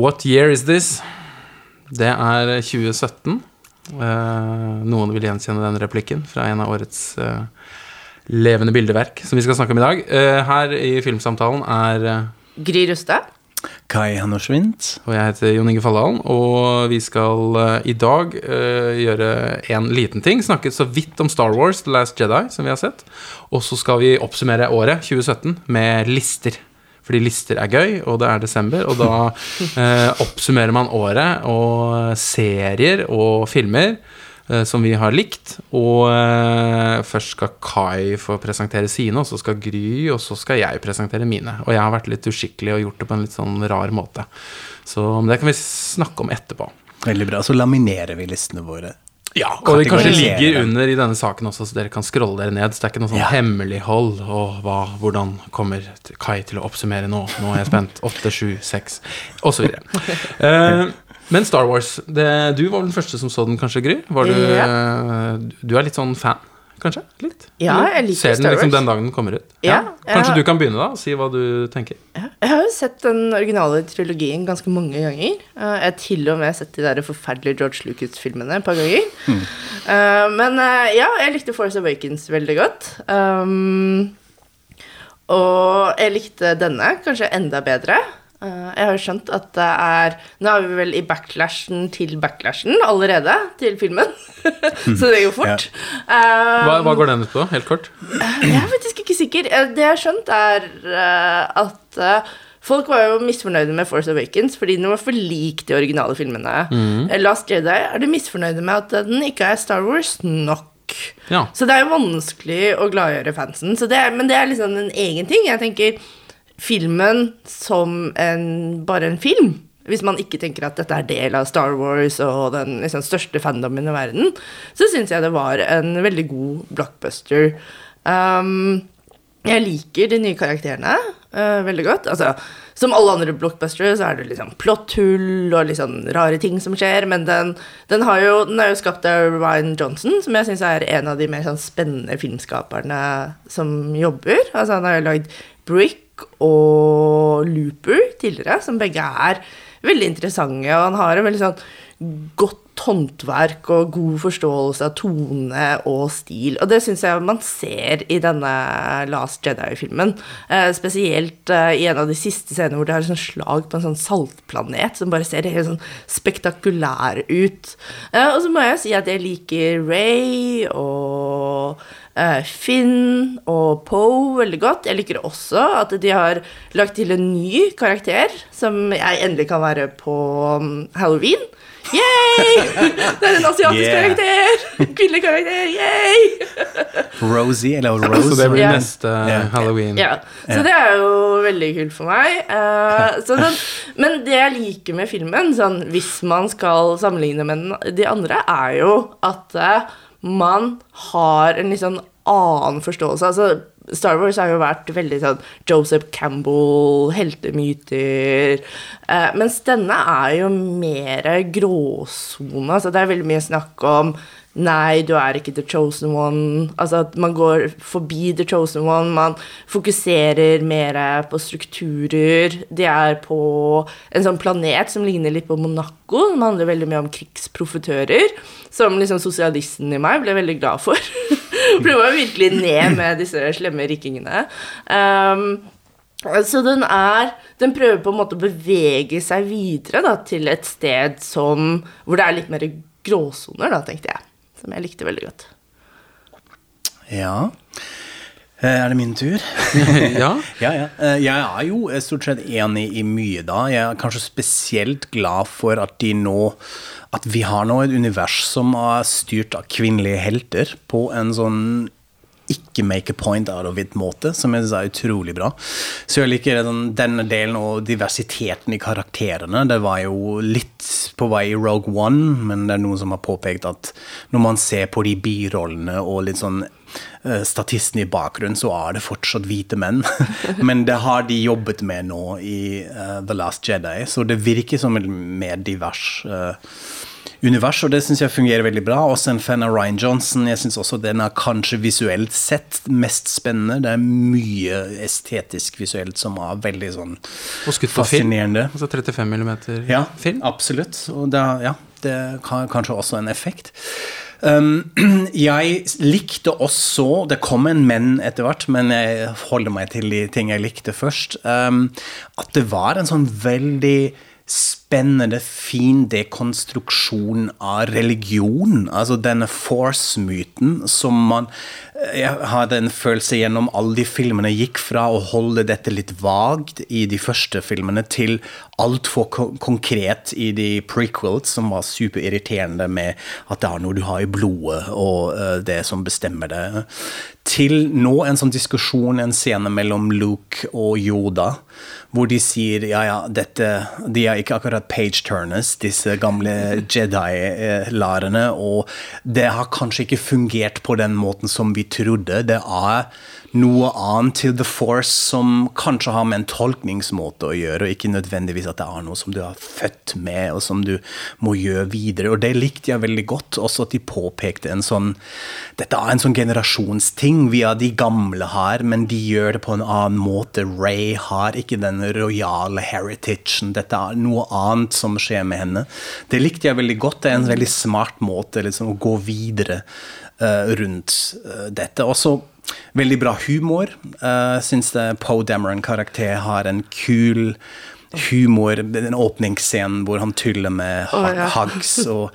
What year is this? Det er 2017. Uh, noen vil gjenkjenne den replikken fra en av årets uh, levende bildeverk som vi skal snakke om i dag. Uh, her i filmsamtalen er eh, Gry Rustad. Kai Hannorsvint. Og jeg heter Jon Inge Falldalen, og vi skal eh, i dag eh, gjøre en liten ting. Snakke så vidt om Star Wars The Last Jedi, som vi har sett. Og så skal vi oppsummere året 2017 med lister. Fordi lister er gøy, og det er desember, og da eh, oppsummerer man året og serier og filmer eh, som vi har likt. Og eh, først skal Kai få presentere sine, og så skal Gry, og så skal jeg presentere mine. Og jeg har vært litt uskikkelig og gjort det på en litt sånn rar måte. Så det kan vi snakke om etterpå. Veldig bra. Så laminerer vi listene våre. Ja, og det kanskje ligger under i denne saken også, så dere kan scrolle dere ned. Så det er ikke noe sånn Ja. hemmelighold. Og hva, hvordan kommer Kai til å oppsummere nå? Nå er jeg spent. Åtte, sju, seks, osv. Men Star Wars, det, du var vel den første som så den, kanskje, Gry? Var du, ja. du er litt sånn fan, kanskje? Litt? Ja, jeg liker Ser den Star liksom Wars. den dagen den kommer ut? Ja, Kanskje ja. du kan begynne, da, og si hva du tenker? Jeg har jo sett den originale trilogien ganske mange ganger. Eh, Jeg har til og med sett de der forferdelige George Lucas-filmene et par ganger. Eh, Men eh, ja, jeg likte Force Awakens veldig godt. Um, og jeg likte denne kanskje enda bedre. Eh, jeg har jo skjønt at det er Nå er vi vel i backlashen til backlashen allerede, til filmen. Så det går fort. Eh, Hva, hva går den ut på, helt kort? jeg er faktisk ikke sikker. Eh, Det jeg har skjønt, er eh, at eh, folk var jo misfornøyde med Force Awakens fordi den var for lik de originale filmene. Eh, Last Jedi er de misfornøyde med at den ikke er Star Wars nok. Ja. Så det er jo vanskelig å gladgjøre fansen. Så det er, men det er liksom en egen ting. Jeg tenker filmen som en, bare en film. Hvis man ikke tenker at dette er del av Star Wars og den liksom, største fandomen i verden, så syns jeg det var en veldig god blockbuster. Um, jeg liker de nye karakterene uh, veldig godt. Altså, som alle andre blockbustere så er det liksom plotthull og litt sånn rare ting som skjer, men den, den, jo, den er jo skapt av Ryan Johnson, som jeg syns er en av de mer sånn spennende filmskaperne som jobber. Altså, han har jo lagd Brick og Looper tidligere, som begge er veldig interessante, og han har en veldig sånn godt håndverk og god forståelse av tone og stil. Og det syns jeg man ser i denne Last Jedi-filmen. Eh, spesielt eh, i en av de siste scenene hvor det er et sånt slag på en sånn saltplanet som bare ser helt sånn spektakulær ut. Eh, og så må jeg si at jeg liker Ray og Finn og Poe veldig godt. Jeg liker også at de har lagt til en ny karakter, som jeg endelig kan være på um, halloween. Yay! Det er en asiatisk Yeah. karakter! Kvinnelig karakter, yay! Rosie, eller Rose. Så det blir yeah. neste yeah. halloween. Yeah. så det er jo veldig kult for meg. Uh, så den, men det jeg liker med filmen, sånn, hvis man skal sammenligne med den- de andre, er jo at uh, man har en litt sånn annen forståelse. Altså, Star Wars har jo vært veldig sånn Joseph Campbell, heltemyter. Eh, mens denne er jo mer gråsone. Altså, det er veldig mye snakk om Nei, du er ikke the chosen one. Altså at man går forbi the chosen one. Man fokuserer mer på strukturer. De er på en sånn planet som ligner litt på Monaco. Som handler veldig mye om krigsprofitører. Som liksom sosialisten i meg ble veldig glad for. Det virkelig ned med disse slemme rikkingene. Um, så den er Den prøver på en måte å bevege seg videre da, til et sted som Hvor det er litt mer gråsoner, da, tenkte jeg. Som jeg likte veldig godt. Ja. Eh, Er det min tur? ja. Ja, ja. Eh, Jeg er jo eh, stort sett enig i mye da. Jeg er kanskje spesielt glad for at de nå At vi har nå et univers som er styrt av kvinnelige helter på en sånn ikke make a point out of it-måte, som jeg synes er utrolig bra. Så jeg liker denne delen og diversiteten i karakterene. Det var jo litt på vei i Rogue One, men det er noen som har påpekt at når man ser på de birollene og litt sånn statisten statistene i bakgrunnen, så er det fortsatt hvite menn. Men det har de jobbet med nå i eh, The Last Jedi, så det virker som en mer divers eh, univers, og det syns jeg fungerer veldig bra. Også en fan av Ryan Johnson. Jeg syns også den er kanskje visuelt sett mest spennende. Det er mye estetisk visuelt som er veldig sånn Og skutt på film. fascinerende. Altså 35 millimeter Ja, film. absolutt. Og det, ja, det har kanskje også en effekt. Um, jeg likte også Det kom en menn etter hvert, men jeg holder meg til de ting jeg likte først. Um, at det var en sånn veldig spennende, fin dekonstruksjon av religion. Altså denne force-myten som man Jeg hadde en følelse gjennom alle de filmene gikk fra å holde dette litt vagt i de første filmene, til altfor ko konkret i de prequels, som var superirriterende med at det er noe du har i blodet, og uh, det som bestemmer det. Til nå en sånn diskusjon, en scene mellom Luke og Yoda, hvor de sier ja, ja, dette De er ikke akkurat page turners, disse gamle Jedi-lærerne, og det har kanskje ikke fungert på den måten som vi trodde. Det er noe annet til The Force som kanskje har med en tolkningsmåte å gjøre, og ikke nødvendigvis at det er noe som du er født med, og som du må gjøre videre. Og det likte jeg veldig godt, også at de påpekte en sånn Dette er en sånn generasjonsting. Vi er de gamle her, men de gjør det på en annen måte. Ray har ikke den rojale heritagen. Dette er noe annet som skjer med henne. Det likte jeg veldig godt. Det er en veldig smart måte liksom, å gå videre uh, rundt uh, dette. Også Veldig bra humor. Uh, Syns Poe Dameron-karakter har en kul humor. Den åpningsscenen hvor han tuller med Å, oh, ja. Hugs, og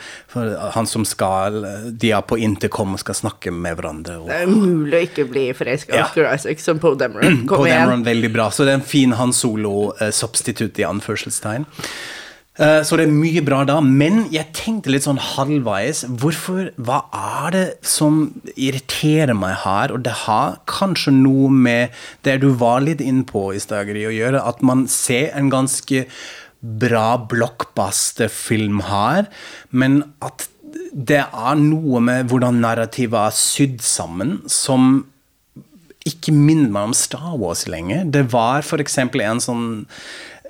han som skal De er på intercom og skal snakke med hverandre. Og Det er mulig å ikke bli forelska Ja. Oscar Isaac som Poe Dameron. Kom Poe. Dameron veldig bra. Så det er en fin Han Solo-substitutt i anførselstegn. Eh, Så det er mye bra da, men jeg tenkte litt sånn halvveis Hvorfor, Hva er det som irriterer meg her? Og det har kanskje noe med det du var litt inne på i Stageri å gjøre, at man ser en ganske bra blockbuster-film her, men at det er noe med hvordan narrativet er sydd sammen, som ikke minner meg om Star Wars lenger. Det var f.eks. en sånn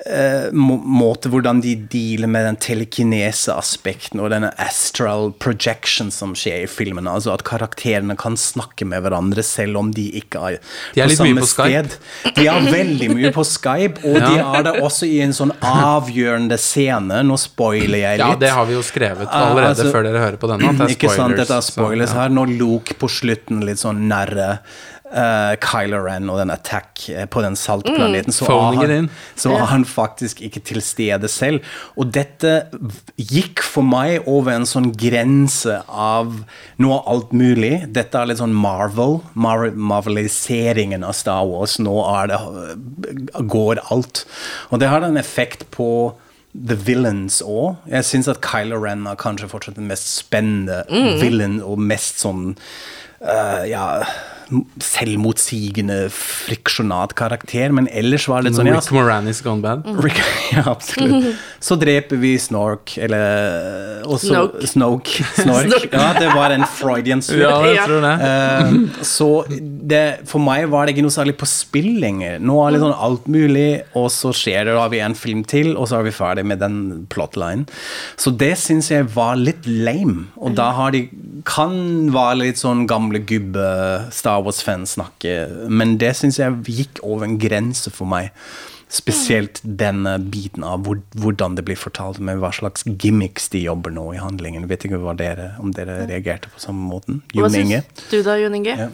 eh, må måte hvordan de dealer med den telekinese-aspekten og denne astral projection som skjer i filmene. Altså at karakterene kan snakke med hverandre selv om de ikke er, De er på samme på sted. De er veldig mye på Skype, og de er det også i en sånn avgjørende scene. Nå spoiler jeg litt. Ja, det har vi jo skrevet Ah, allerede altså- før dere hører på denne. At det er Ikke sant, dette er spoilers så, ja. her. Når Luke på slutten litt sånn nærre uh, Kylo Ren og den attack eh, på den saltplaneten, så, er han, så var han faktisk ikke til stede selv. Og dette gikk for meg over en sånn grense av noe alt mulig. Dette er litt sånn Marvel, Mar marveliseringen av Star Wars. Nå er det, går alt. Og det har en effekt på The Villains òg. Jeg syns at Kylo Ren er kanskje fortsatt den mest spennende villain og mest sånn uh, ja selvmotsigende, friksjonat karakter, men ellers var det litt sånn ja, Rick Moranis gone bad. Rick, ja, absolutt. Så dreper vi Snork, eller også, Snoke. Snoke. Snork. Snork. Ja, det var en Freudian slip. Ja, jeg tror det. Uh, så det, for meg var det ikke noe særlig på spill lenger. Nå er det sånn alt mulig, og så skjer det, da har vi en film til, og så er vi ferdig med den plotline. Så det syns jeg var litt lame. Og da har de Kan være litt sånn gamle gubbe Star Wars-fans snakke, men det syns jeg gikk over en grense for meg. Spesielt denne biten av hvor, hvordan det blir fortalt, med hva slags gimmicks de jobber nå i handlingen. Vet ikke hva dere, om dere reagerte på samme måten? Hva Jon Inge? syns du da, Jon Inge? Ja.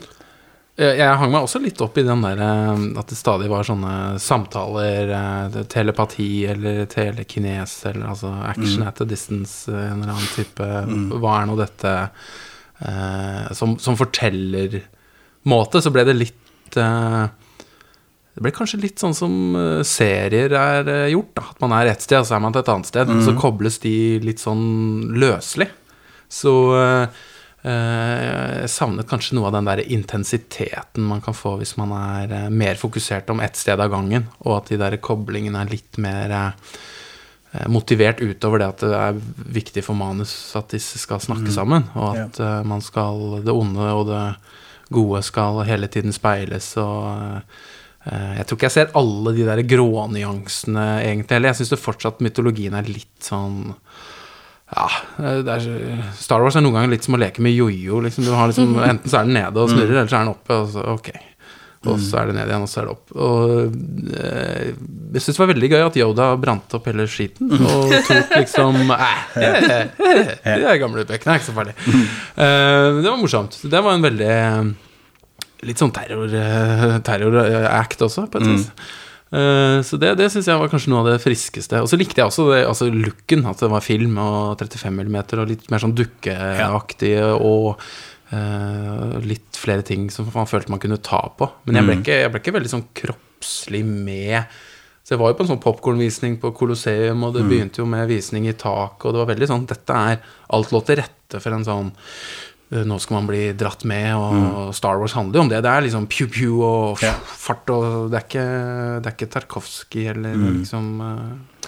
Jeg, hang meg også litt opp i den der eh, at det stadig var sånne samtaler, eh, telepati eller telekines, eller altså action at a distance, eh, en eller annen type Hva er nå dette eh, som, som fortellermåte, så ble det litt uh, det ble kanskje litt sånn som eh, serier er eh, gjort. Da. At man er ett sted, og så er man til et annet sted. Så kobles de litt sånn løselig. Så eh, jeg savnet kanskje noe av den der intensiteten man kan få hvis man er mer fokusert om ett sted av gangen, og at de der koblingene er litt mer motivert utover det at det er viktig for manus at disse skal snakke sammen, og at man skal Det onde og det gode skal hele tiden speiles, og eh, jeg tror ikke jeg ser alle de der grånyansene egentlig heller. Jeg syns fortsatt mytologien er litt sånn Ja, det er, Star Wars er noen ganger litt som å leke med jojo. Liksom. Du har liksom, enten så er den nede og snurrer, eller så er den oppe. Og så, ok Og så er det ned igjen, og så er det opp. Og eh, Jeg syns det var veldig gøy at Yoda brant opp hele skiten. Og tok liksom eh, De gamle bøkene er ikke så farlig. Eh, det var morsomt. Det var en veldig Litt sånn terror, eh, terror-act også, på et vis. Eh, så det, det syns jeg var kanskje noe av det friskeste. Og så likte jeg også det, altså looken, at det var film og 35 mm og litt mer sånn dukkeaktig og litt flere ting som man følte man kunne ta på. Men jeg ble, ikke, jeg ble ikke veldig sånn kroppslig med. Så jeg var jo på en sånn popkornvisning på Colosseum, og det begynte jo med visning i tak, og det var veldig sånn Dette er Alt lå til rette for en sånn eh, nå skal man bli dratt med, og Star Wars handler jo om det. Det er liksom pew-pew og fart, og det er ikke, det er ikke Tarkovskij eller liksom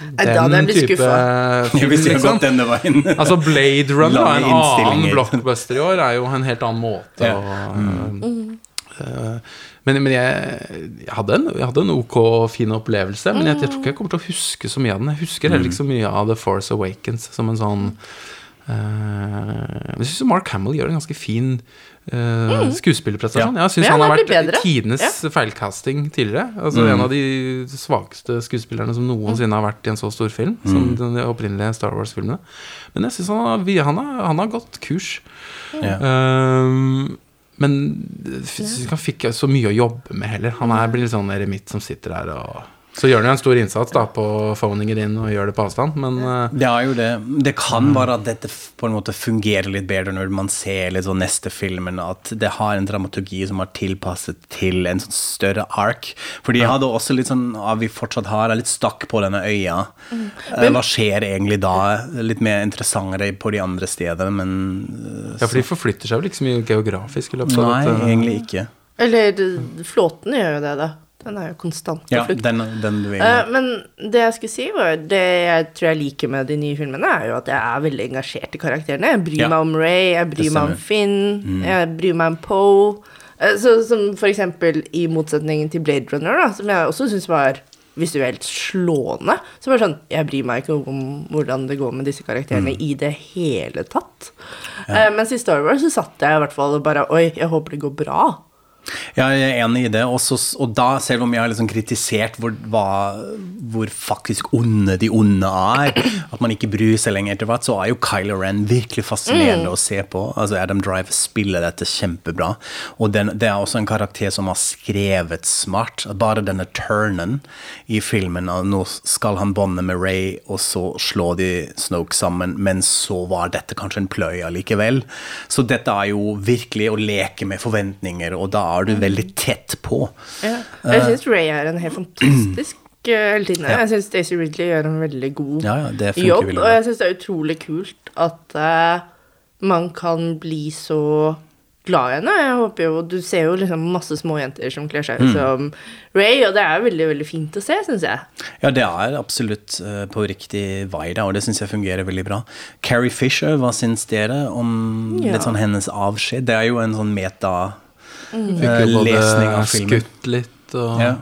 eh, type film, liksom. denne veien. Altså Blade Runner, en annen blockbuster i år, er jo en helt annen måte Ja. å uh, men, men jeg, jeg, hadde en, jeg hadde en ok fin opplevelse, men jeg, jeg tror ikke jeg kommer til å huske så mye av den. Jeg husker heller ikke så mye av The Force Awakens som en sånn uh, Jeg syns Mark Hamill gjør en ganske fin øh, skuespillerprestasjon. Jeg syns Ja, han har vært bedre. tidenes feilcasting tidligere. Altså En av de svakeste skuespillerne som noensinne har vært i en så stor film som de opprinnelige Star Wars-filmene. Men jeg syns han, har- han, han har gått kurs. Ja. Uh, men han fikk så mye å jobbe med heller. Han er, blir litt sånn eremitt som sitter her og Så gjør han jo en stor innsats da på Phoningen din og gjør det på avstand, men eh, Det er jo det. Det kan være at dette på en måte fungerer litt bedre når man ser litt sånn neste filmen, at det har en dramaturgi som er tilpasset til en sånn større ark. Fordi jeg hadde også litt sånn at vi fortsatt har er litt stakk på denne øya. Eh, Hva skjer egentlig da? Litt mer interessantere på de andre stedene, men eh, Ja, for de forflytter seg vel ikke så mye geografisk i løpet av Nei, dette. egentlig ikke. Eller flåten gjør jo det, da. Den er jo konstant på Ja, flukt. den, den du er Eh, men det jeg skulle si, var det jeg tror jeg liker med de nye filmene, er jo at jeg er veldig engasjert i karakterene. Jeg bryr Ja. meg om Ray, jeg bryr meg om Finn, Mm. Jeg bryr meg om Poe. Eh, så, som for eksempel i motsetningen til Blade Runner, da, som jeg også syns var visuelt slående. Så bare sånn Jeg bryr meg ikke om hvordan det går med disse karakterene Mm. i det hele tatt. Eh, mens i Star Wars så satt jeg i hvert fall og bare Oi, jeg håper det går bra. Jeg er enig i det. Også, og da, selv om jeg har liksom kritisert hvor, hva, hvor faktisk onde de onde er, at man ikke bryr seg lenger etter hvert, så er jo Kylo Ren virkelig fascinerende å se på. Altså Adam Driver spiller dette kjempebra. Og den, det er også en karakter som har skrevet smart. Bare denne turnen i filmen, og nå skal han bonde med Ray, og så slår de Snoke sammen, men så var dette kanskje en pløy allikevel. Så dette er jo virkelig å leke med forventninger, og da er du veldig tett på. Ja. Jeg syns Ray er en helt fantastisk eh, heltinne. Ja. Jeg syns Daisy Ridley gjør en veldig god Ja, ja, det jobb. Og jeg syns det er utrolig kult at uh, man kan bli så glad i henne. Jeg håper jo, Du ser jo liksom masse små jenter som kler seg Mm. ut som Ray, og det er veldig veldig fint å se, syns jeg. Ja, det er absolutt eh, på riktig vei, da, og det syns jeg fungerer veldig bra. Carrie Fisher, hva syns dere om Ja. litt sånn hennes avskjed? Det er jo en sånn meta Fikk eh, jo lesning både av filmen. skutt litt og Ja.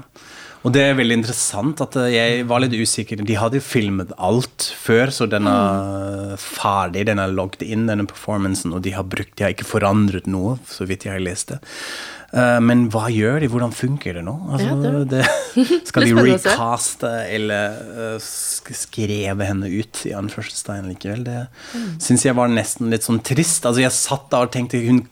Og det er veldig interessant at eh, jeg var litt usikker. De hadde jo filmet alt før, så den er ferdig. Den er logget inn, denne performancen, og de har brukt De har ikke forandret noe, så vidt jeg har lest det. Eh, men hva gjør de? Hvordan funker det nå? Altså, Ja, det, skal de recaste eller skreve henne ut i anførselstegn likevel? Det syns jeg var nesten litt sånn trist. Altså, jeg satt der og tenkte hun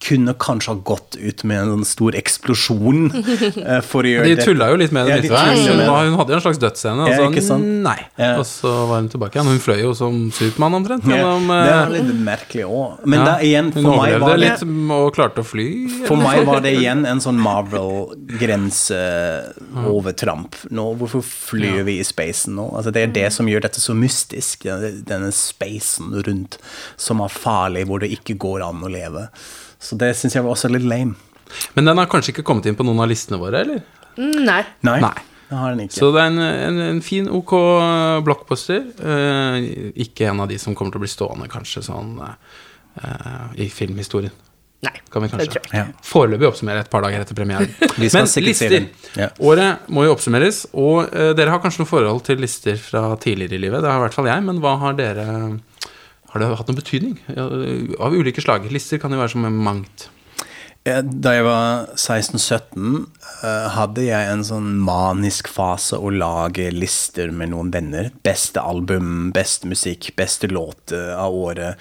kunne kanskje ha gått ut med en stor eksplosjon eh, for å gjøre De det. tulla jo litt med det Ja, de med det. hun hadde jo en slags dødsscene, og så nei. Ja. Og så var hun tilbake igjen. Hun fløy jo som Supermann omtrent. Gjennom, det var litt merkelig òg. Men da igjen, for meg, var det, litt og klarte å fly. for meg var det igjen en sånn Marvel-grenseovertramp. Hvorfor flyr vi i spacen nå? Altså, det er det som gjør dette så mystisk. Denne spacen rundt som er farlig, hvor det ikke går an å leve. Så det syns jeg var også litt lame. Men den har kanskje ikke kommet inn på noen av listene våre, eller? Mm, nei. Nei, Nei. har den ikke. Så det er en, en, en fin, ok blockbuster. Eh, ikke en av de som kommer til å bli stående, kanskje, sånn eh, i filmhistorien. Nei. Kan vi Det tror jeg. Ja. Foreløpig oppsummere et par dager etter premieren. Men lister. Ja. Året må jo oppsummeres, og eh, dere har kanskje noe forhold til lister fra tidligere i livet. Det har i hvert fall jeg, men hva har dere Har det hatt noen betydning? Av ulike slag. Lister kan jo være som mangt. Da jeg var 16-17, eh, hadde jeg en sånn manisk fase å lage lister med noen venner. Beste album, beste musikk, beste låt eh, av året.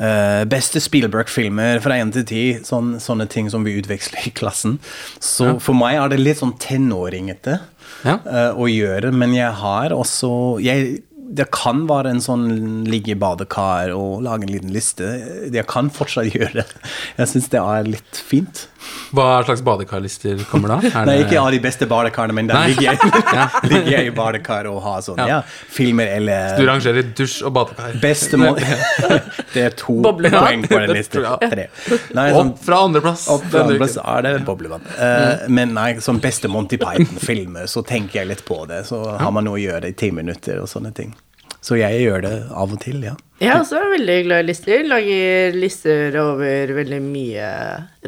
eh, Beste Spielberg-filmer fra 1 til 10. Sånn, sånne ting som vi utveksler i klassen. Så for meg er det litt sånn tenåringete Ja. å gjøre, men jeg har også jeg, Det kan være en sånn ligge i badekar og lage en liten liste. Jeg kan fortsatt gjøre det. Jeg syns det er litt fint. Hva slags badekarlister kommer da? Er Nei, ikke av de beste badekarene, men der ligger jeg, ligger jeg i badekar og har sånn, Ja. filmer eller Du rangerer dusj og badekar. Beste må Det er to Boblebad. poeng på den listen. Tre. Nei, sånn, Opp fra andreplass opp fra andreplass andre er det boblevann. Eh, men nei, som beste Monty Python-filmer, så tenker jeg litt på det. Så har man noe å gjøre i ti minutter og sånne ting. Så jeg gjør det av og til, ja. Jeg er også veldig glad i lister. Lager lister over veldig mye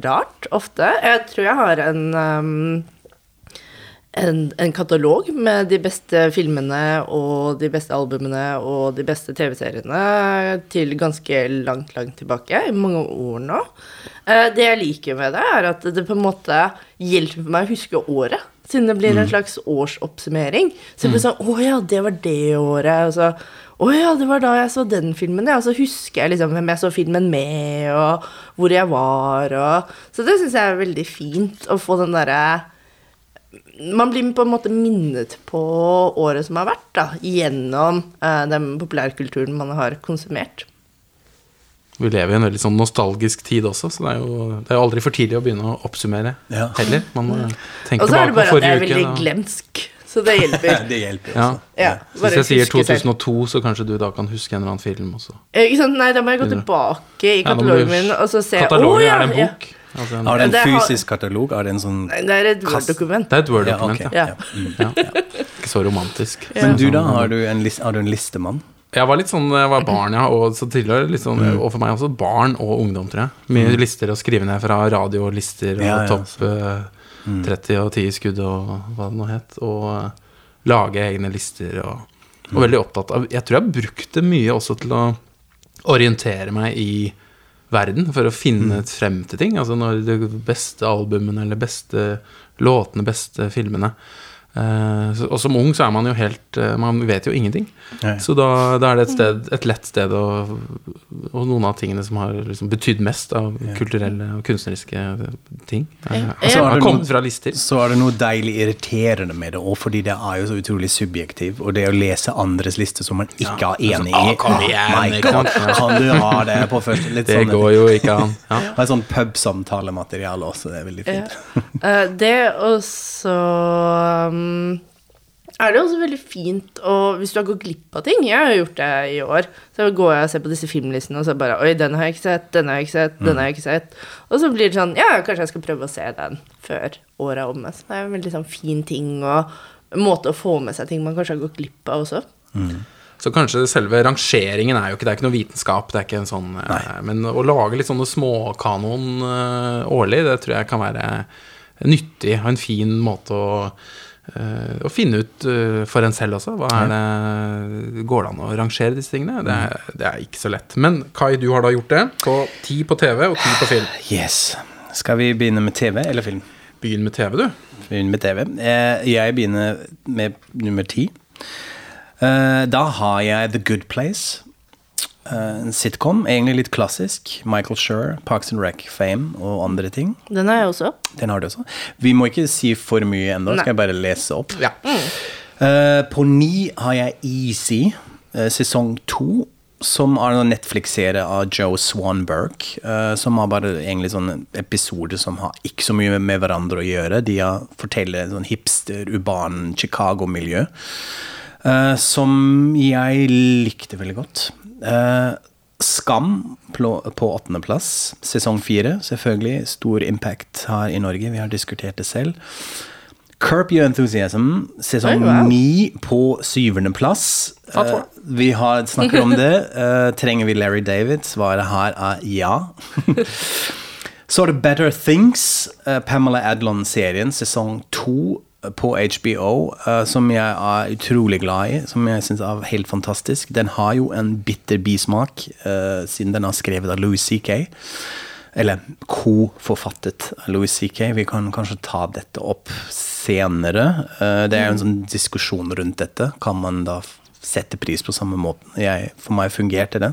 rart, ofte. Jeg tror jeg har en um, en, en katalog med de beste filmene og de beste albumene og de beste TV-seriene til ganske langt, langt tilbake. I mange år nå. Eh, Det jeg liker med det, er at det på en måte hjelper meg å huske året. Siden det blir en slags årsoppsummering. Så det blir sånn Å ja, det var det året. Og så Å ja, det var da jeg så den filmen, ja. Og så husker jeg liksom hvem jeg så filmen med, og hvor jeg var, og Så det syns jeg er veldig fint å få den derre man blir på en måte minnet på året som har vært, da, gjennom uh, den populærkulturen man har konsumert. Vi lever i en veldig sånn nostalgisk tid også, så det er jo, det er jo aldri for tidlig å begynne å oppsummere Ja. heller. Man må tenke Og så er det bare at jeg er veldig uke. da. glemsk, så det hjelper. Det hjelper Ja. også. Ja, Så Hvis jeg sier huske selv. 2002, så kanskje du da kan huske en eller annen film også. Eh, Ikke sant? Nei, da må jeg gå tilbake i katalogen min og så se Katalogen, oh, ja, er det en ja. bok? Altså en, Har det en fysisk katalog? Er det en sånn Nei, Det er et Word-dokument. det er et Ja, Word-dokument, ok. ja. Ja. Mm. ja. Ikke så romantisk. Men du, da? Har du en, list, er du en listemann? Jeg var litt sånn jeg var barn, ja, og så tidligere litt sånn, og for meg også barn og ungdom, tror jeg. Mye lister å skrive ned fra radiolister og Ja, ja, topp eh, 30 og 10 skudd og hva det nå het. Og uh, lage egne lister og, og veldig opptatt av Jeg tror jeg brukte mye også til å orientere meg i verden for å finne frem til ting. Altså når de beste albumene eller beste låtene, beste filmene. Eh, og som ung så er man jo helt eh, Man vet jo ingenting. Nei. Så da, da er det et, sted, et lett sted å Og noen av tingene som har liksom betydd mest av kulturelle og kunstneriske ting, er, Ja. altså, Så har det kommet fra lister. Så er det noe deilig irriterende med det òg, fordi det er jo så utrolig subjektiv. Og det å lese andres lister som man ikke er enig i kom igjen, Kan du ha det på første litt Det sånn går jo ikke an. Ja. Og et sånn pubsamtalemateriale også, det er veldig fint. Eh, det er så um, er det også veldig fint å Hvis du har gått glipp av ting Jeg har gjort det i år. Så går jeg og ser på disse filmlistene og så bare Oi, den har jeg ikke sett, den har jeg ikke sett, den har jeg ikke sett. Og så blir det sånn Ja, kanskje jeg skal prøve å se den før året er omme. Så det er en veldig sånn fin ting og måte å få med seg ting man kanskje har gått glipp av også. Så kanskje selve rangeringen er jo ikke Det er ikke noe vitenskap. Det er ikke en sånn Nei. Men å lage litt sånne småkanon eh, årlig, det tror jeg kan være nyttig og en fin måte å eh, å finne ut eh, for en selv også. Hva er det, Går det an å rangere disse tingene? Det er, det er ikke så lett. Men Kai, du har da gjort det. På ti på TV og ti på film. Yes. Skal vi begynne med TV eller film? Begynn med TV, du. Begynne med TV. Eh, Jeg begynner med nummer ti. Da har jeg The Good Place. Eh, En sitcom, egentlig litt klassisk. Michael Shure, Parks and Rec, Fame og andre ting. Den har jeg også. Den har du også. Vi må ikke si for mye ennå, skal jeg bare lese opp. Ja. Eh, på ni har jeg Easy, uh, sesong to, som er en Netflix-serie av Joe Swanberg. Uh, som har bare egentlig sånne episoder som har ikke så mye med hverandre å gjøre. De har forteller sånn hipster, urban Chicago-miljø. Eh, som jeg likte veldig godt. Uh, Skam på åttendeplass, sesong fire. Selvfølgelig stor impact her i Norge. Vi har diskutert det selv. Curb Your Enthusiasm, sesong Oi, wow. på syvendeplass. Uh, vi har snakket om det. Uh, trenger vi Larry David? Svaret her er ja. Så er det Better Things, Pamela Adlon-serien, sesong to. På HBO, uh, som jeg er utrolig glad i, som jeg syns er helt fantastisk. Den har jo en bitter bismak, uh, siden den er skrevet av Louis C.K. Eller co-forfattet av Louis C.K. Vi kan kanskje ta dette opp senere. Uh, det er jo en sånn diskusjon rundt dette. Kan man da sette pris på samme måten? Jeg, for meg fungerte det.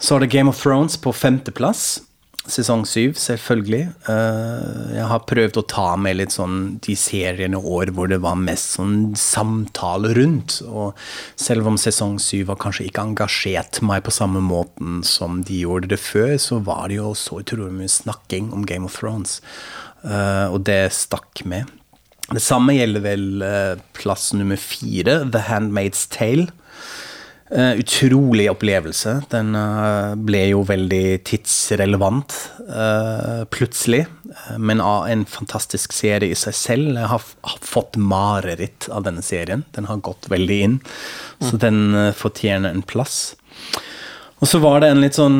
Så er det Game of Thrones på femteplass. Sesong syv, selvfølgelig. Eh, jeg har prøvd å ta med litt sånn de seriene og år hvor det var mest sånn samtale rundt. Og selv om sesong syv har kanskje ikke engasjert meg på samme måten som de gjorde det før, så var det jo så utrolig mye snakking om Game of Thrones. Eh, og det stakk med. Det samme gjelder vel eh, plass nummer fire, The Handmaid's Tale. Eh, utrolig opplevelse. Den uh, ble jo veldig tidsrelevant uh, plutselig. Men av en fantastisk serie i seg selv. Jeg har, har fått mareritt av denne serien. Den har gått veldig inn. Så den fortjener en plass. Og så var det en litt sånn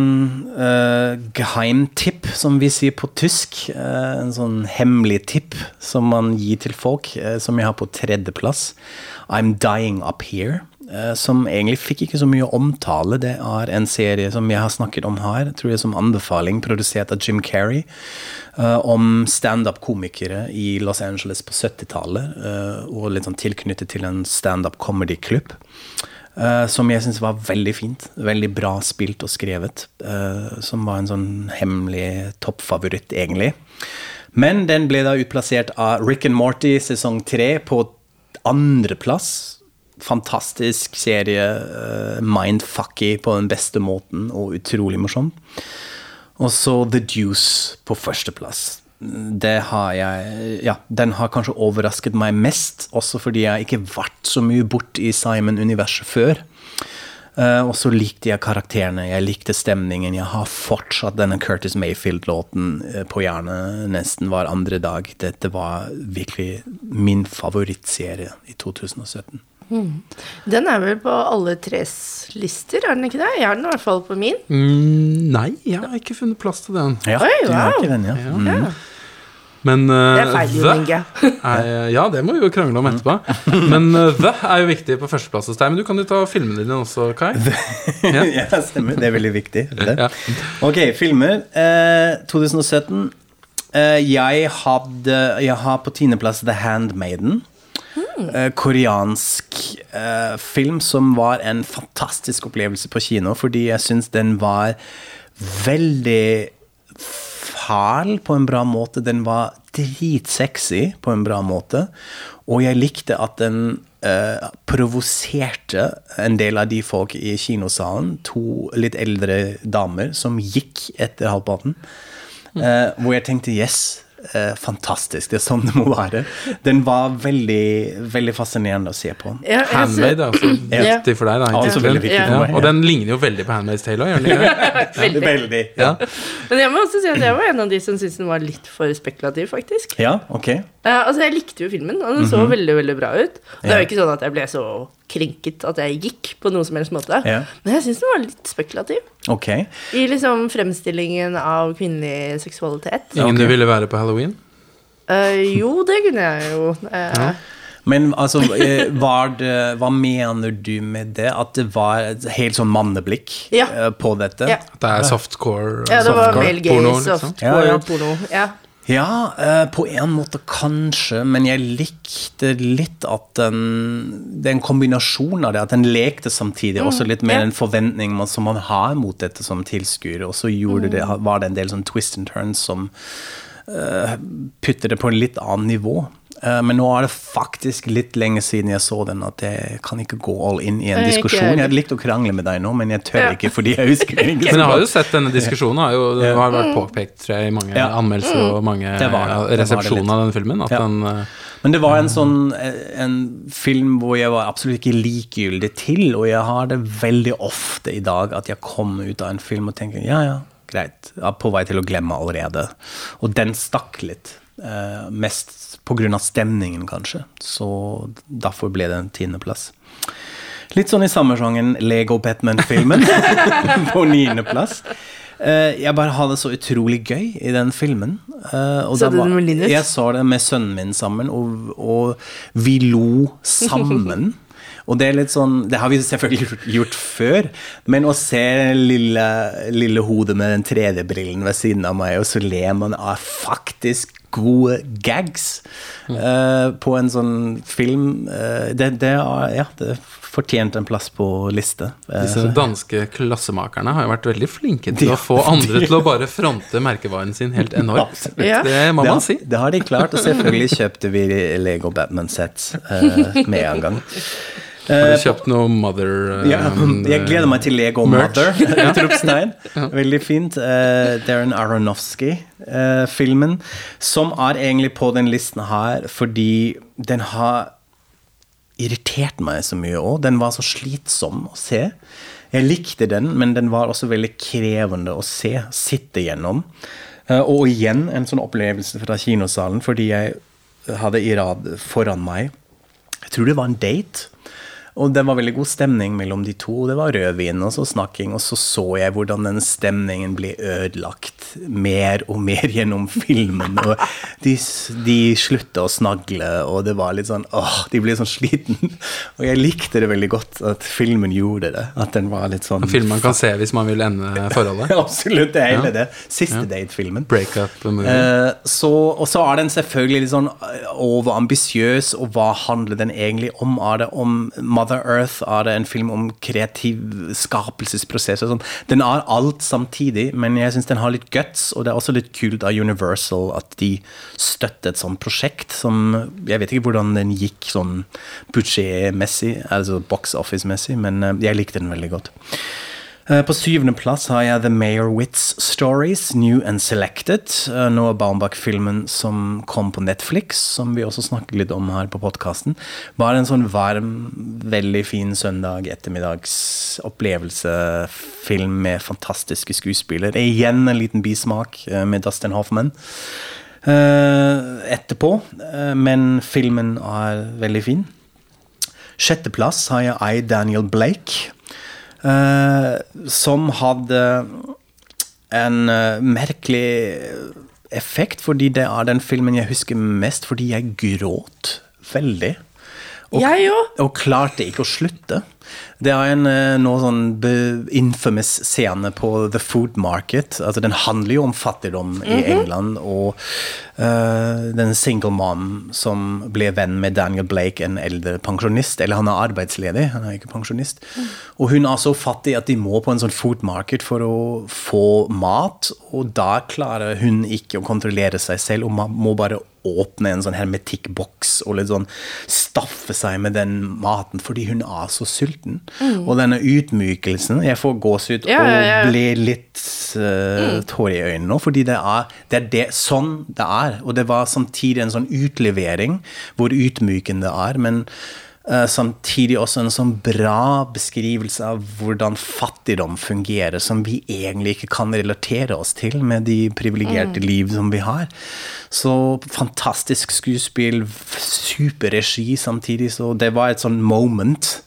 uh, geheimtipp, som vi sier på tysk. Uh, en sånn hemmelig tipp som man gir til folk, uh, som jeg har på tredjeplass. I'm Dying Up Here. Eh, som egentlig fikk ikke så mye omtale. Det er en serie som jeg har snakket om her, tror jeg som anbefaling, produsert av Jim Carrey. eh, om standup-komikere i Los Angeles på 70-tallet. eh, og litt sånn tilknyttet til en standup comedy-klubb. Som jeg syns var veldig fint. Veldig bra spilt og skrevet. som var en sånn hemmelig toppfavoritt, egentlig. Men den ble da utplassert av Rick and Morty sesong tre på andreplass. Fantastisk serie. Uh, mindfucky på den beste måten, og utrolig morsom. Og så The Deuce på førsteplass. Det har jeg Ja, den har kanskje overrasket meg mest, også fordi jeg ikke vært så mye bort i Simon-universet før. Uh, og så likte jeg karakterene, jeg likte stemningen. Jeg har fortsatt denne Curtis Mayfield-låten eh, på hjernen nesten hver andre dag. Dette var virkelig min favorittserie i 2017. Den er vel på alle tres lister, er den ikke det? Jeg har den i hvert fall på min. Mm, nei, jeg har ikke funnet plass til den. Ja, Oi, du har ikke den, ja. Mm. Ja. Men uh, Det er feil, er, Ja, det må vi jo krangle om etterpå. Men uh, The er jo viktig på førsteplass hos deg. Men du kan jo ta filmene dine også, Kai. Ja. ja, stemmer. Det er veldig viktig. Ja. Ok, filmer. Uh, 2017. Uh, jeg hadde Jeg har på tiendeplass The Handmaiden. Eh, koreansk eh, film som var en fantastisk opplevelse på kino, fordi jeg syns den var veldig fæl på en bra måte. Den var dritsexy på en bra måte. Og jeg likte at den eh, provoserte en del av de folk i kinosalen, to litt eldre damer, som gikk etter halvparten. Eh, hvor jeg tenkte yes, eh, fantastisk, det er sånn det må være. Den var veldig, veldig fascinerende å se på. Ja, Handmade altså. viktig for deg, da. Altså ja. Og den ligner jo veldig på Handmade's Tale òg, gjør den ikke det? Veldig. Veldig. Ja. Men jeg må også si at jeg var en av de som syntes den var litt for spekulativ, faktisk. Ja, ok. Uh, altså, Jeg likte jo filmen, og den så veldig veldig bra ut. Det er jo ikke sånn at jeg ble så krenket at jeg gikk på noen som helst måte. Ja. Men jeg syns den var litt spekulativ. Ok. I liksom fremstillingen av kvinnelig seksualitet. Ingen du ville være på halloween? Uh, jo, det kunne jeg jo. Eh, Men altså, eh, det, hva mener du med det? At det var et helt sånn manneblikk Ja. eh, på dette? Ja. At det er softcore? Ja, det var male Gay, porno, liksom? softcore Ja, ja. porno. Ja. Ja, eh, på en måte kanskje, men jeg likte litt at den Det er en kombinasjon av det, at den lekte samtidig, også litt med ja. den forventning man, som man har mot dette som tilskuer, og så gjorde det, var det en del sånn twist and turns som uh, putter det på en litt annen nivå. Eh, men nå er det faktisk litt lenge siden jeg så den, at jeg kan ikke gå all in i en jeg diskusjon. Jeg hadde likt å krangle med deg nå, men jeg tør Ja. ikke fordi jeg husker det ikke Men jeg har jo sett denne diskusjonen. Har jo, det har vært påpekt tror jeg, i mange Ja. anmeldelser og mange var det resepsjoner av den filmen. At Ja. den eh, Men det var en sånn eh, en film hvor jeg var absolutt ikke likegyldig til, og jeg har det veldig ofte i dag at jeg kommer ut av en film og tenker ja, ja, greit, jeg er på vei til å glemme allerede. Og den stakk litt. mest av stemningen, kanskje. Så derfor ble det en tiendeplass. Litt sånn i samme sjangen Lego Batman-filmen på niendeplass. Eh, jeg bare hadde det så utrolig gøy i den filmen. Og Så du den med Linus? Jeg så det med sønnen min sammen, og, og vi lo sammen. Og det er litt sånn Det har vi selvfølgelig gjort- gjort før, men å se lille, lille hodet med den 3D-brillen ved siden av meg, og så ler man av faktisk gode gags eh, på en sånn film eh, det, det, ja, det fortjente en plass på liste. Eh, Disse danske klassemakerne har jo vært veldig flinke til å få andre til å bare fronte merkevaren sin helt enormt. Ja. Det må man si. Det har de klart, og selvfølgelig kjøpte vi Lego Batman-sets eh, med en gang. Har du kjøpt noe Mother eh, Ja, jeg gleder meg til Lego merch. Mother. ja. Veldig fint. Uh, Darren Aronofsky-filmen, som er egentlig på den listen her fordi den har irritert meg så mye òg. Den var så slitsom å se. Jeg likte den, men den var også veldig krevende å se, sitte gjennom. Uh, og igjen en sånn opplevelse fra kinosalen, fordi jeg hadde i rad foran meg Jeg tror det var en date. Og det var veldig god stemning mellom de to. Det var rødvin og så snakking, og så så jeg hvordan den stemningen ble ødelagt mer og mer gjennom filmen. Og de, de slutta å snagle, og det var litt sånn åh, de ble sånn sliten. Og jeg likte det veldig godt at filmen gjorde det. At den var litt sånn En film man kan se hvis man vil ende forholdet. Absolutt, det er hele Ja. det. Siste date-filmen. Breakup-movie. Eh, så, og så er den selvfølgelig litt sånn eh, overambisiøs, og hva handler den egentlig om? Er det om Mother Earth? Er det en film om kreativ skapelsesprosess? og sånn? Den er alt samtidig, men jeg syns den har litt guts, og det er også litt kult av Universal at de støtter et sånt prosjekt som Jeg vet ikke hvordan den gikk sånn budsjettmessig, altså box office-messig, men eh, jeg likte den veldig godt. Eh, På syvende plass har jeg The Mayor Witz Stories, New and Selected. Nå Noah Baumbach-filmen som kom på Netflix, som vi også snakket litt om her på podkasten. Bare en sånn varm, veldig fin søndag ettermiddags opplevelsefilm med fantastiske skuespillere. Igjen en liten bismak eh, med Dustin Hoffman. eh, etterpå, eh, men filmen er veldig fin. Sjetteplass har jeg I, Daniel Blake. Eh, som hadde en eh, merkelig effekt, fordi det er den filmen jeg husker mest fordi jeg gråt veldig. Og, Jeg òg. og klarte ikke å slutte. Det er en eh, nå sånn infamous scene på The Food Market. Altså, den handler jo om fattigdom i England, og eh, den single mom som ble venn med Daniel Blake, en eldre pensjonist. Eller han er arbeidsledig, han er ikke pensjonist. Og hun er så fattig at de må på en sånn food market for å få mat, og da klarer hun ikke å kontrollere seg selv, og man må bare åpne en sånn hermetikkboks og litt sånn staffe seg med den maten fordi hun er så sulten. Og denne utmykelsen Jeg får gåsehud Ja, ja, ja. og blir litt uh, tårer i øynene nå, fordi det er, det er det, sånn det er. Og det var samtidig en sånn utlevering hvor utmykende det er, men eh, samtidig også en sånn bra beskrivelse av hvordan fattigdom fungerer, som vi egentlig ikke kan relatere oss til med de privilegerte liv som vi har. Så fantastisk skuespill, superregi samtidig, så det var et sånn moment.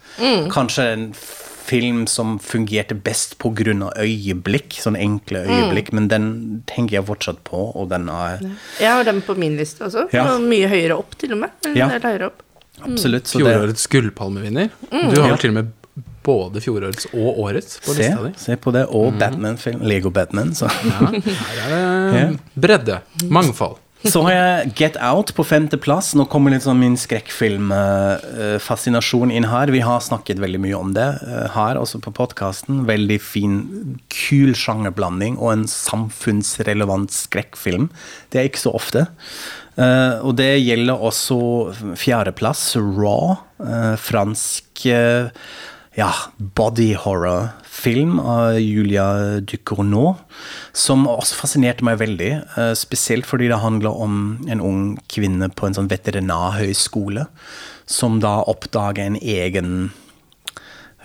Kanskje en film som fungerte best av øyeblikk, sånn enkle øyeblikk, men den tenker jeg fortsatt på, og den er Jeg har den på min liste også. Ja. Og mye høyere opp, til og med. Ja. opp. absolutt så Fjorårets gullpalmevinner. Du har vel til og med både fjorårets og årets på se, lista di. se på det, og Batman-film, Lego Batman. Så. Ja, her er det bredde. Mangfold. Så har jeg Get Out på femteplass. Nå kommer litt sånn min skrekkfilmfascinasjon inn her. Vi har snakket veldig mye om det eh, her, også på podkasten. Veldig fin, kul sjangerblanding og en samfunnsrelevant skrekkfilm. Det er ikke så ofte. Eh, og det gjelder også fjerdeplass, Raw. eh, fransk ja, body horror-film av Julia Ducournau, som også fascinerte meg veldig. eh, spesielt fordi det handler om en ung kvinne på en sånn veterinærhøyskole, som da oppdager en egen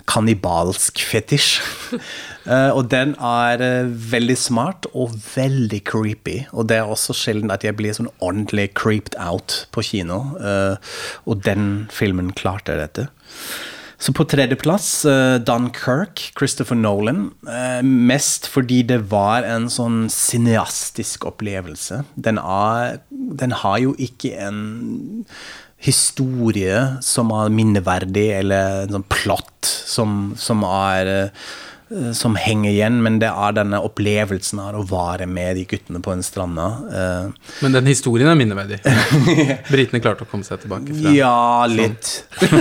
kannibalsk fetisj. Eh, og den er eh, veldig smart og veldig creepy. Og det er også sjelden at jeg blir sånn ordentlig creeped out på kino. og den filmen klarte dette. Så på tredjeplass uh, Dunkirk, Christopher Nolan. Uh, mest fordi det var en sånn cineastisk opplevelse. Den, er, den har jo ikke en historie som er minneverdig, eller en sånn plott som, som er eh, som henger igjen, men det er denne opplevelsen av å være med de guttene på en stranda. eh, Men den historien er minneverdig. Britene klarte å komme seg tilbake fra ja, litt,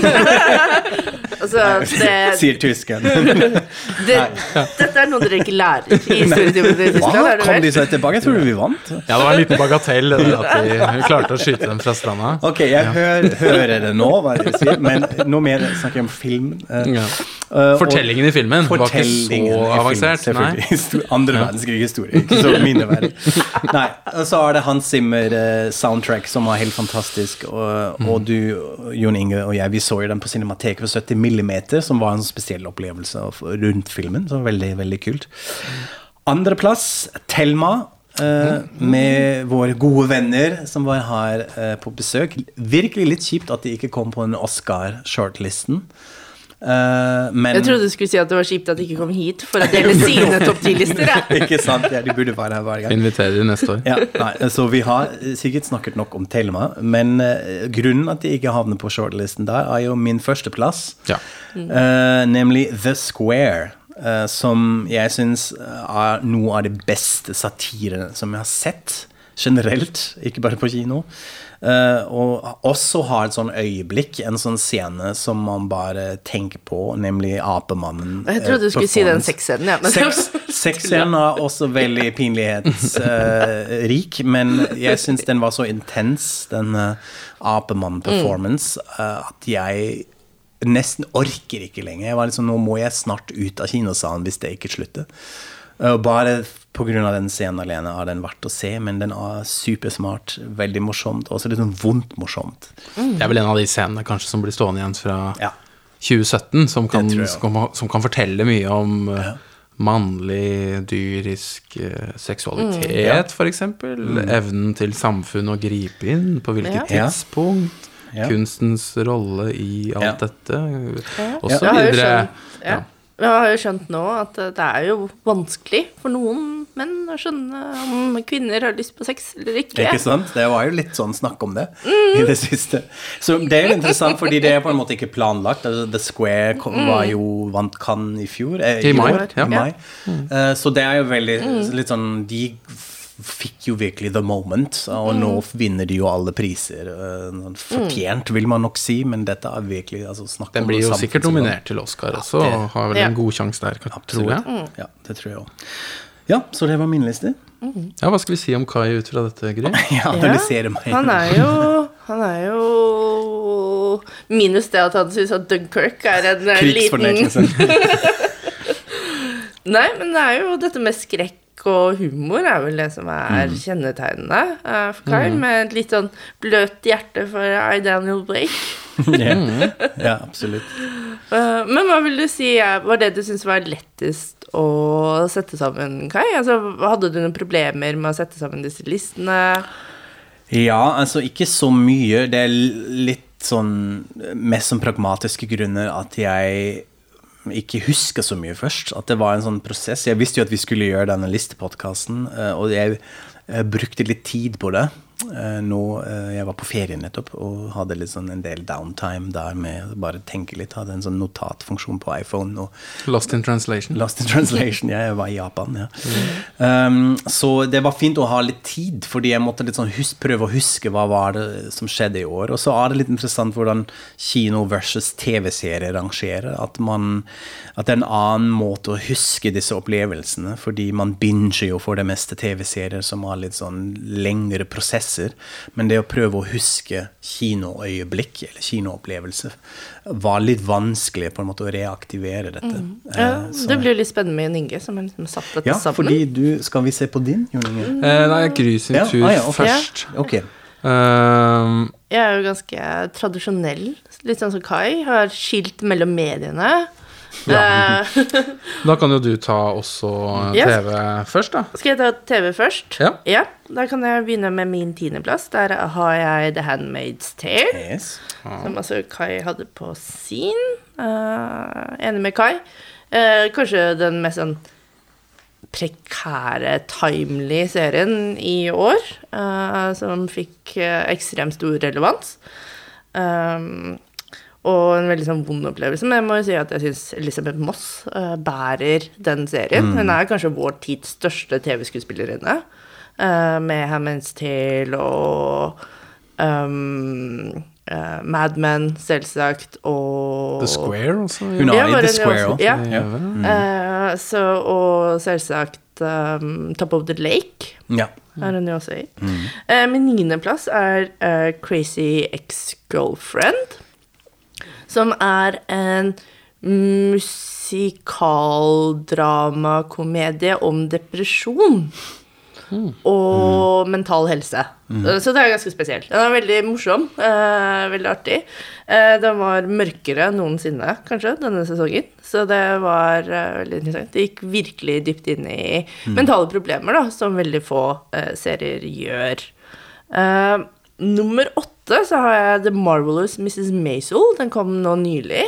Altså, det, sier tyskeren. det, dette er noe dere ikke lærer i historietimen Tyskland, Hva? Kom de seg tilbake? Jeg tror vi vant. Ja, det var en liten bagatell at de klarte å skyte dem fra stranda. Ok, jeg hører, hører det nå, hva de sier, men nå mer snakker jeg om film. Uh, Ja. Eh, Fortellingen i filmen var ikke så film, avansert. Histo- Andre verdenskrig-historie, ikke så minneverdig. Nei, og så er det Hans Zimmer-soundtrack som var helt fantastisk. Og, Mm. og du, Jon Inge og jeg, vi så jo den på Cinemateket for 70 millimeter, som var en spesiell opplevelse rundt filmen. Så veldig, veldig kult. Andreplass, Thelma. eh, med våre gode venner som var her uh, på besøk. Virkelig litt kjipt at de ikke kom på en Oscar-shortlisten. Eh, men Jeg trodde du skulle si at det var kjipt at de ikke kom hit for å dele sine topp ti-lister. Ikke sant? Ja, de burde være her hver gang. Inviterer de neste år. Ja, nei, så vi har sikkert snakket nok om Thelma, men uh, grunnen at de ikke havner på shortlisten der, er jo min førsteplass, Ja. uh, nemlig The Square. som jeg syns er noe av det beste satirene som jeg har sett generelt, ikke bare på kino. Eh, og også ha et sånn øyeblikk, en sånn scene som man bare tenker på, nemlig Apemannen. Jeg trodde du eh, skulle si den sexscenen, ja. Sexscenen er også veldig pinlighetsrik, men jeg syns den var så intens, den Apemann-performance, eh, at jeg nesten orker ikke lenger. Jeg var liksom, Nå må jeg snart ut av kinosalen hvis det ikke slutter. Bare pga. den scenen alene har den vært å se, men den er supersmart, veldig morsomt, også litt sånn vondt morsomt. Det er vel en av de scenene kanskje som blir stående igjen fra Ja. 2017, som kan, som, kan- som kan fortelle mye om ja. mannlig, dyrisk eh, seksualitet, for eksempel. Evnen til samfunnet å gripe inn, på hvilket Ja. tidspunkt. Ja. Kunstens rolle i alt Ja. dette, og så videre. ja. Jeg har jo skjønt nå at det er jo vanskelig for noen menn å skjønne om kvinner har lyst på sex eller ikke. Ikke sant? Det var jo litt sånn snakk om det i det siste. Så det er jo interessant, fordi det er på en måte ikke planlagt. Altså, The Square kom, var jo vant Cannes i fjor. Eh, I mai, år, ja. i mai. Eh, så det er jo veldig litt sånn De fikk jo virkelig the moment, og nå vinner de jo alle priser. eh, fortjent, vil man nok si, men dette er virkelig altså, snakk Den blir jo sikkert nominert til Oscar også, det- og har vel Ja. en god sjanse der, kan- tror jeg. Ja, det tror jeg òg. Ja, så det var min liste. Ja, hva skal vi si om Kai ut fra dette, Gry? Ja, analysere meg. Han er jo Han er jo Minus det at han syns at Dunkerque er en eh, liten Krigsfornektelsen. Nei, men det er jo dette med skrekk og humor er vel det som er Mm. kjennetegnende eh, for Kai, med et litt sånn bløt hjerte for I. Daniel Blake. ja. ja, absolutt. Uh, men hva vil du si var det du syntes var lettest å sette sammen, Kai? Altså, hadde du noen problemer med å sette sammen disse listene? Ja, altså ikke så mye. Det er litt sånn mest som pragmatiske grunner at jeg ikke husker så mye først. At det var en sånn prosess. Jeg visste jo at vi skulle gjøre denne listepodkasten, og jeg eh, brukte litt tid på det. Eh, Nå, eh, Jeg var på ferie nettopp og hadde litt sånn en del downtime der med bare tenke litt. Hadde en sånn notatfunksjon på iPhone. og Lost in translation. Lost in translation. Ja, jeg var i Japan, ja. Um, så det var fint å ha litt tid, fordi jeg måtte litt sånn hus prøve å huske hva var det som skjedde i år. Og så er det litt interessant hvordan kino versus TV-serie rangerer. At, man, at det er en annen måte å huske disse opplevelsene, fordi man binger jo for det meste TV-serier som har litt sånn lengre prosesser. Men det å prøve å huske kinoøyeblikk eller kinoopplevelse var litt vanskelig på en måte å reaktivere dette. Ja, Eh, så- det blir jo litt spennende med Jon Inge, som har liksom satt dette ja, sammen. fordi du Skal vi se på din, Jon Inge? Eh, nei, Gry sin Ja, tur ah, ja, først. Okay. Um. Jeg er jo ganske tradisjonell, litt sånn som Kai. Har skilt mellom mediene. Eh, Da kan jo du ta også Yes. TV først, da. skal jeg ta TV først? Ja. Da kan jeg begynne med min tiendeplass. Der har jeg The Handmaid's Tale. Yes. Som altså Kai hadde på sin. Uh, enig med Kai. Uh, kanskje den mest sånn prekære, timely serien i år. Uh, som fikk eh, ekstremt stor relevans. Um, og en veldig sånn vond opplevelse. Men jeg må jo si at jeg syns Elisabeth Moss uh, bærer den serien. Hun er kanskje vår tids største TV-skuespillerinne. Uh, med Hammond's Tale og um, uh, Mad Men, selvsagt, og The Square også. Hun er i The Square også? òg. Ja. Ja. Eh, så, og selvsagt um, Top of the Lake Ja. er hun jo også i. Eh, min niendeplass er Crazy Ex-Girlfriend, som er en musikaldramakomedie om depresjon. Og mental helse. Mm. Så det er ganske spesielt. Den er veldig morsom. eh, veldig artig. Eh, den var mørkere enn noensinne, kanskje, denne sesongen. Så det var eh, veldig interessant. Det gikk virkelig dypt inn i mentale problemer, da, som veldig få eh, serier gjør. Eh, nummer åtte så har jeg The Marvelous Mrs. Maisel. Den kom nå nylig.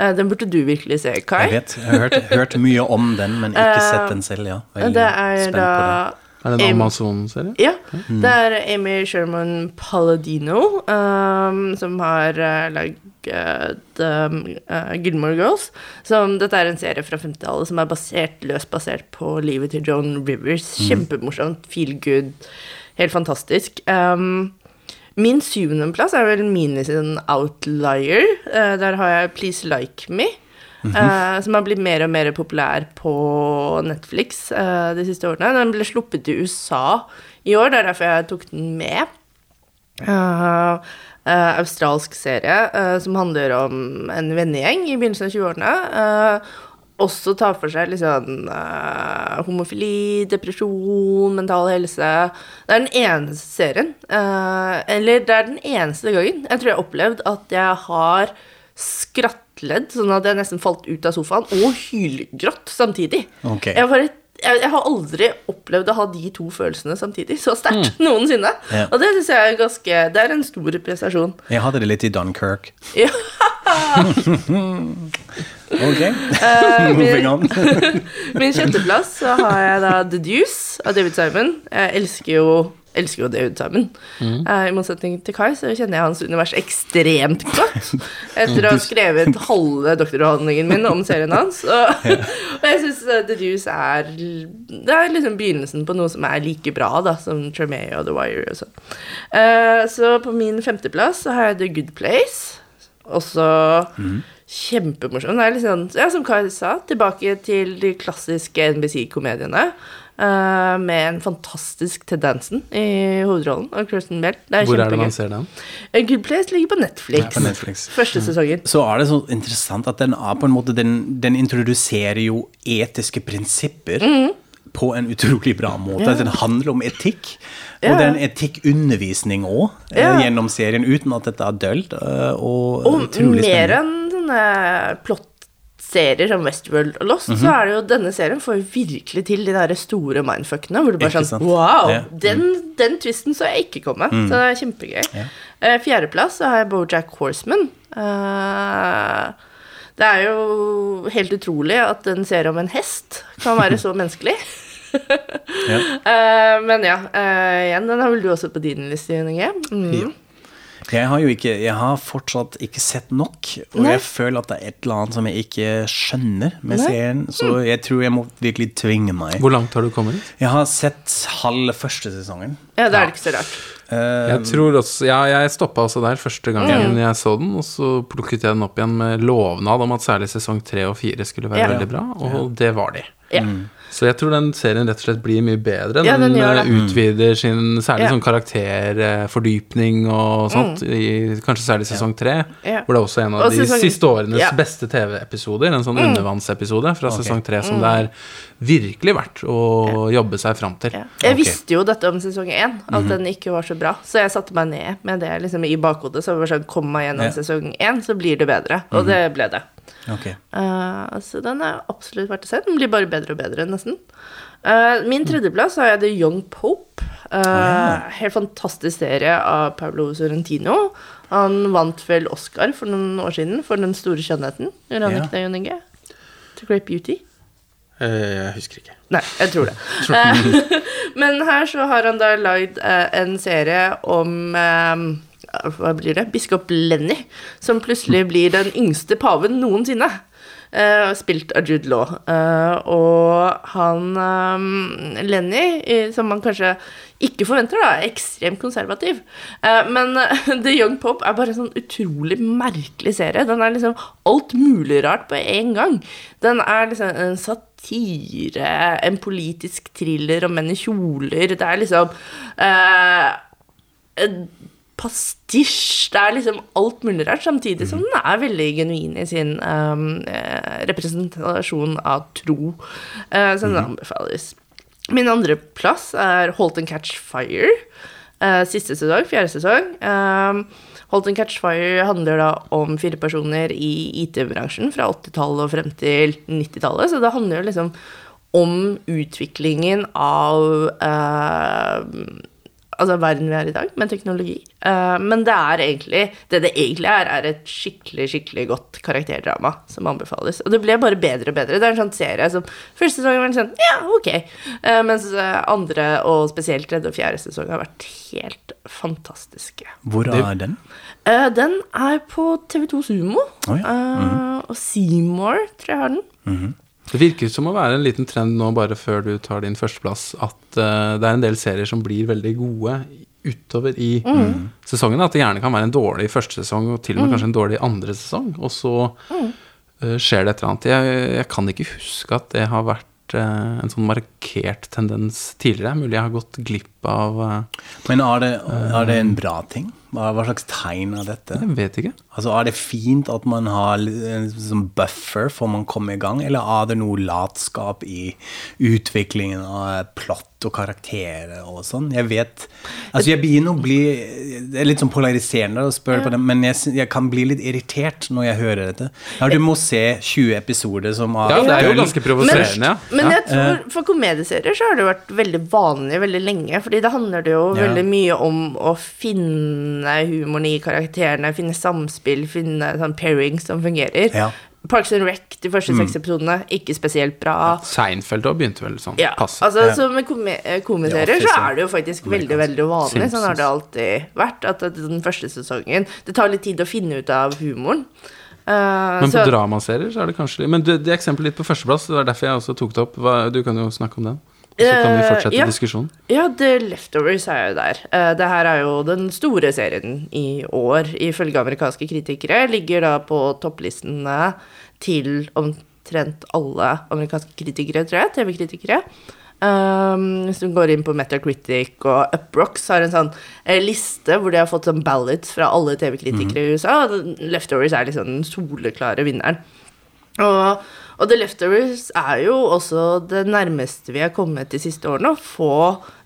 Eh, den burde du virkelig se, Kai. Jeg vet. Jeg har hørt, hørt mye om den, men ikke sett den selv. ja. Veldig det er spent da på det. Er det en Amazon-serie? Ja. Det er Amy Sherman Palladino um, som har uh, um, uh, Gilmore Girls. Som, dette er en serie fra 50-tallet som er basert, løst basert på livet til Joan Rivers. Kjempemorsomt. Feel good. Helt fantastisk. Um, min syvendeplass er vel Mini sin Outlier. Uh, der har jeg Please Like Me. eh, som har blitt mer og mer populær på Netflix uh, de siste årene. Den ble sluppet i USA i år, det er derfor jeg tok den med. Uh, australsk serie som handler om en vennegjeng i begynnelsen av 20-årene. Også tar for seg liksom uh, homofili, depresjon, mental helse. Det er den eneste serien, uh, eller det er den eneste gangen jeg tror jeg har opplevd at jeg har skrattledd, sånn at jeg nesten falt ut av sofaen, og hylgrått samtidig. Okay. Jeg, bare, jeg, jeg har aldri opplevd å ha de to følelsene samtidig så sterkt noensinne. Yeah. Og det syns jeg er ganske Det er en stor prestasjon. Jeg hadde det litt i Dunkirk. Ja. Ok, Eh, moving on. Min sjetteplass så har jeg da The Deuce av David Simon. Jeg elsker jo, elsker jo David Simon. Eh, I motsetning til Kai så kjenner jeg hans univers ekstremt godt. Etter å ha skrevet halve doktoravhandlingen min om serien hans. Og, og jeg syns The Deuce er Det er liksom begynnelsen på noe som er like bra da som Tremay og The Wire. Og så. Uh, så på min femteplass så har jeg The Good Place. Også kjempemorsom. Det er litt sånn, ja, som Kai sa, tilbake til de klassiske NBC-komediene. Uh, med en fantastisk Ted Danson i hovedrollen og Kirsten Bell. Det er Hvor er det man ser den? A Good Place ligger på Netflix. Ja, på Netflix. Første sesongen. Så er det så interessant at den er på en måte Den, den introduserer jo etiske prinsipper på en utrolig bra måte. Yeah. Den handler om etikk. Ja. Og det er en etikkundervisning òg, yeah. gjennom serien, uten at dette er dølt. eh, Og, Og mer enn sånne plott-serier som Westworld og Lost, så er det jo denne serien får virkelig til de der store mindfuckene, hvor du bare sånn? Wow! Ja. Mm. Den, den twisten så jeg ikke komme. Så det er kjempegøy. Ja. Eh, Fjerdeplass så har jeg Bojack Horseman. Eh, det er jo helt utrolig at en serie om en hest kan være så menneskelig. Ja. Eh, men ja, eh, igjen, den har vel du også på din liste, Inge? Mm. Jeg har jo ikke Jeg har fortsatt ikke sett nok, og Nei. jeg føler at det er et eller annet som jeg ikke skjønner med Nei. serien, så jeg tror jeg må virkelig tvinge meg. Hvor langt har du kommet? Jeg har sett halv første sesongen. Ja, da er det ikke så rart. Eh, Jeg tror også Ja, jeg stoppa også der første gangen jeg så den, og så plukket jeg den opp igjen med lovnad om at særlig sesong tre og fire skulle være Ja. veldig bra, og det var de. Ja. Så jeg tror den serien rett og slett blir mye bedre. Ja, den eh, utvider sin særlig Ja. sånn karakterfordypning og sånt, i kanskje særlig sesong tre. Ja. Hvor det er også en av Og de sesong- siste årenes Ja. beste TV-episoder. En sånn undervannsepisode fra sesong tre som det er virkelig verdt å jobbe seg fram til. Ja. Jeg okay. visste jo dette om sesong én, at den ikke var så bra. Så jeg satte meg ned med det liksom i bakhodet. Så det var sånn, kom meg gjennom Ja. sesong én, så blir det bedre. Og det ble det. Ok. Uh, så den er absolutt verdt å se. Den blir bare bedre og bedre, nesten. Uh, min tredjeplass har jeg The Young Pope. Eh, Helt fantastisk serie av Paulo Sorrentino. Han vant vel Oscar for noen år siden for Den store skjønnheten. Gjorde han Ja. ikke det, Jon Inge? To Great Beauty? Eh, Jeg husker ikke. Nei, jeg tror det. Men her så har han da lagd en serie om Hva blir det? Biskop Lenny, som plutselig blir den yngste paven noensinne. Uh, spilt av Jude Law. Uh, og han um, Lenny, eh, som man kanskje ikke forventer, da, er ekstremt konservativ. Uh, men The Young Pop er bare en sånn utrolig merkelig serie. Den er liksom alt mulig rart på en gang. Den er liksom en satire, en politisk thriller om menn i kjoler. Det er liksom eh, pastisj. Det er liksom alt mulig rart, samtidig som den er veldig genuin i sin um, eh, representasjon av tro. uh, så den anbefales. Min andre plass er Holt and Catch Fire. Uh, siste sesong, fjerde sesong. Um, Holt and Catch Fire handler da om fire personer i IT-bransjen fra 80-tallet og frem til 90-tallet. Så det handler jo liksom om utviklingen av eh, altså verden vi er i dag, med teknologi. Eh, men det er egentlig Det det egentlig er, er et skikkelig skikkelig godt karakterdrama som anbefales. Og det ble bare bedre og bedre. Det er en sånn serie som Første sesong var sånn ja, ok. Eh, mens eh, andre, og spesielt tredje og fjerde sesong, har vært helt fantastiske. Hvor er den? Eh, den er på TV2 Sumo. Oh, ja. eh, og Seymour, tror jeg har den. Det virker som å være en liten trend nå, bare før du tar din førsteplass, at uh, det er en del serier som blir veldig gode utover i sesongen. At det gjerne kan være en dårlig første sesong, og til og med kanskje en dårlig andre sesong. Og så eh, skjer det et eller annet. Jeg, jeg kan ikke huske at det har vært eh, en sånn markert tendens tidligere. Mulig jeg har gått glipp av Men er det, er det en bra ting? Hva, hva slags tegn er dette? Jeg vet ikke. Altså, Er det fint at man har en sånn buffer for man kommer i gang, eller er det noe latskap i utviklingen av plott og karakterer og sånn? Jeg vet Altså, jeg begynner å bli Det er litt sånn polariserende å spørre på det, men jeg, jeg kan bli litt irritert når jeg hører dette. Ja, du må se 20 episoder som har Ja, det er jo ganske provoserende, ja. Men jeg tror for komedieserier så har det vært veldig vanlig veldig lenge. Fordi det handler det jo Ja. veldig mye om å finne humoren i karakterene, finne samspill, finne sånn pairing som fungerer. Ja. Parks and Rec, de første seks episodene, ikke spesielt bra. Seinfeld òg begynte vel sånn Ja, passe. altså Ja. Så med komi eh, Office, så er det jo faktisk veldig veldig vanlig. Sånn har det alltid vært. At den første sesongen Det tar litt tid å finne ut av humoren. Uh, Men på så- dramaserier så er det kanskje Men det, det eksempelet litt på førsteplass, det var derfor jeg også tok det opp. Hva, du kan jo snakke om den. Og så kan vi Eh, fortsette ja. diskusjonen. Ja, The Leftovers er jo der. Eh, det her er jo den store serien i år, ifølge amerikanske kritikere. Ligger da på topplistene til omtrent alle amerikanske kritikere, tror jeg. TV-kritikere. Um, hvis du går inn på Metacritic og Uprox, har en sånn eh, liste hvor de har fått sånn ballots fra alle TV-kritikere i USA. Leftovers er liksom den soleklare vinneren. Og, og The Leftovers er jo også det nærmeste vi har kommet de siste årene. Å få,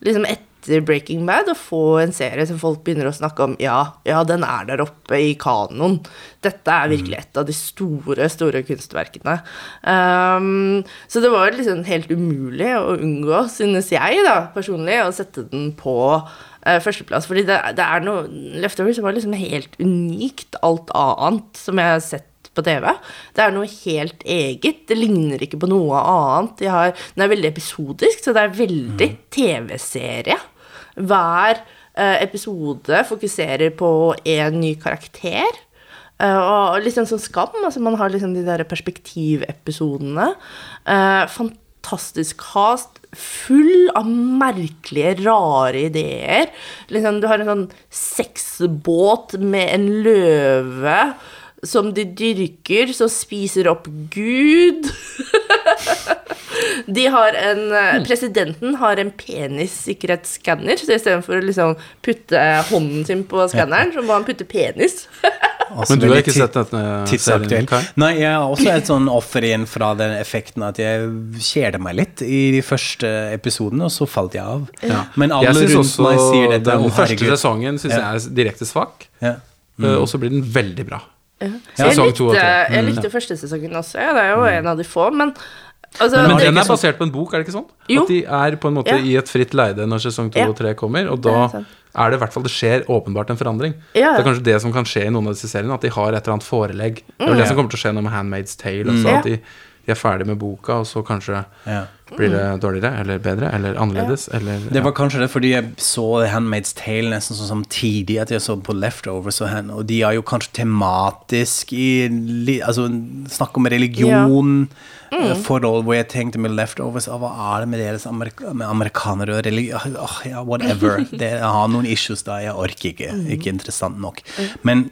liksom etter Breaking Bad, å få en serie som folk begynner å snakke om. Ja, ja, den er der oppe i kanoen. Dette er virkelig et av de store, store kunstverkene. Um, så det var liksom helt umulig å unngå, synes jeg da, personlig, å sette den på uh, førsteplass. Fordi det, det er noe Leftovers var liksom helt unikt alt annet som jeg har sett på TV. Det er noe helt eget. Det ligner ikke på noe annet. Har, den er veldig episodisk, så det er veldig TV-serie. Hver eh, episode fokuserer på en ny karakter. Eh, og liksom sånn skam. Altså man har liksom de der perspektivepisodene. Uh, fantastisk cast. Full av merkelige, rare ideer. Liksom, du har en sånn sexbåt med en løve som de dyrker, som spiser opp Gud. De har en, eh, Presidenten har en penissikkerhetsskanner, så istedenfor å liksom putte hånden sin på skanneren, så må han putte penis. Altså, Men du har ikke sett denne serien? Nei, jeg er også et sånn offer igjen fra den effekten at jeg kjeder meg litt i de første episodene, og så falt jeg av. Ja. Men alle rundt også meg sier dette. den første herregud». sesongen synes Ja. jeg er direkte svak, Ja. mm. og så blir den veldig bra. Jeg Sesong likte, to og tre. Mm. jeg likte første sesongen også, ja. Det er jo en av de få, men altså, Men det- den er basert på en bok, er det ikke sånn? Jo. At de er på en måte Ja. i et fritt leide når sesong to Ja. og tre kommer, og Det da er er det i hvert fall Det skjer åpenbart en forandring. Ja. Det er kanskje det som kan skje i noen av disse seriene, at de har et eller annet forelegg. Det er vel det som kommer til å skje nå med Handmaid's Tale også, Mm. At de, de er ferdig med boka, og så kanskje Ja. blir det dårligere, eller bedre, eller annerledes, eller Det var kanskje det fordi jeg så Handmaid's Tale nesten sånn samtidig at jeg så på Leftovers, og, hen, og de er jo kanskje tematisk i Altså snakk om religion, eh, forhold hvor jeg tenkte med Leftovers Hva er det med deres amerika med amerikanere og religion oh, Ja, whatever. Det, jeg har noen issues da, jeg orker ikke. Ikke interessant nok. Men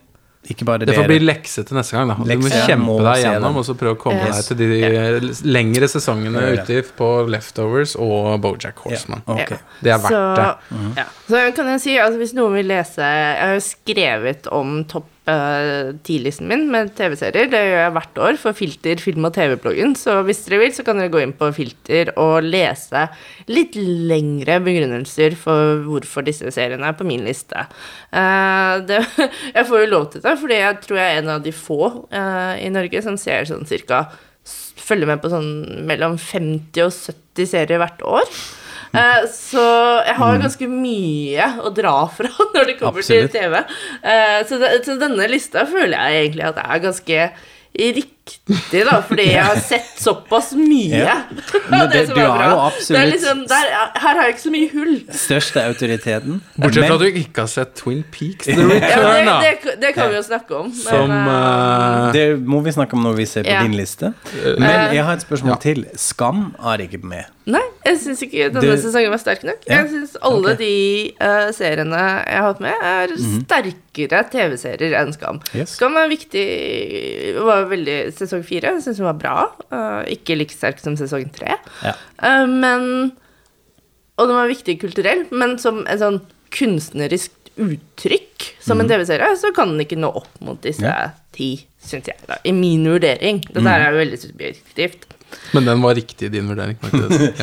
ikke bare det. Får bli lekse til neste gang. da Du må kjempe Må deg gjennom og så prøve å komme Yes. deg til de lengre sesongene det. ute på Leftovers og Bojack Horseman. Ja, Okay. Ja. Det er verdt så, det. Ja. Så kan jeg si, altså hvis noen vil lese Jeg har jo skrevet om topp uh, 10-listen min med TV-serier. Det gjør jeg hvert år for Filter, film og TV-bloggen. Så hvis dere vil, så kan dere gå inn på Filter og lese litt lengre begrunnelser for hvorfor disse seriene er på min liste. Uh, det, jeg får jo lov til det, fordi jeg tror jeg er en av de få uh, i Norge som ser sånn cirka Følger med på sånn mellom 50 og 70 serier hvert år. Eh, så jeg har ganske mye å dra fra når det kommer Absolutt. til TV. Eh, så, det, så denne lista føler jeg egentlig at er ganske riktig, da, fordi jeg har sett såpass mye. Ja. Men det- det du har jo Det er absolutt- liksom, der, her har jeg ikke så mye hull. Største autoriteten. Bortsett fra at du ikke har sett Twin Peaks The Ja, Return, da. det, det, det kan vi jo snakke om. Men, Som, uh, Det må vi snakke om når vi ser på Ja. din liste. Men jeg har et spørsmål Ja. til. Skam er ikke med. Nei, jeg syns ikke denne sesongen var sterk nok. Jeg syns alle okay. de uh, seriene jeg har hatt med, er Mhm. sterkere TV-serier enn Skam. Yes. Skam er viktig var veldig Sesong fire jeg syns hun var bra. Uh, ikke like sterk som sesong tre. Ja. Uh, men Og den var viktig kulturell, men som en sånn kunstnerisk uttrykk som en TV-serie, så kan den ikke nå opp mot disse. Ja. ti, syns jeg, da. I min vurdering. Dette mm. er jo veldig subjektivt. Men den var riktig i din vurdering.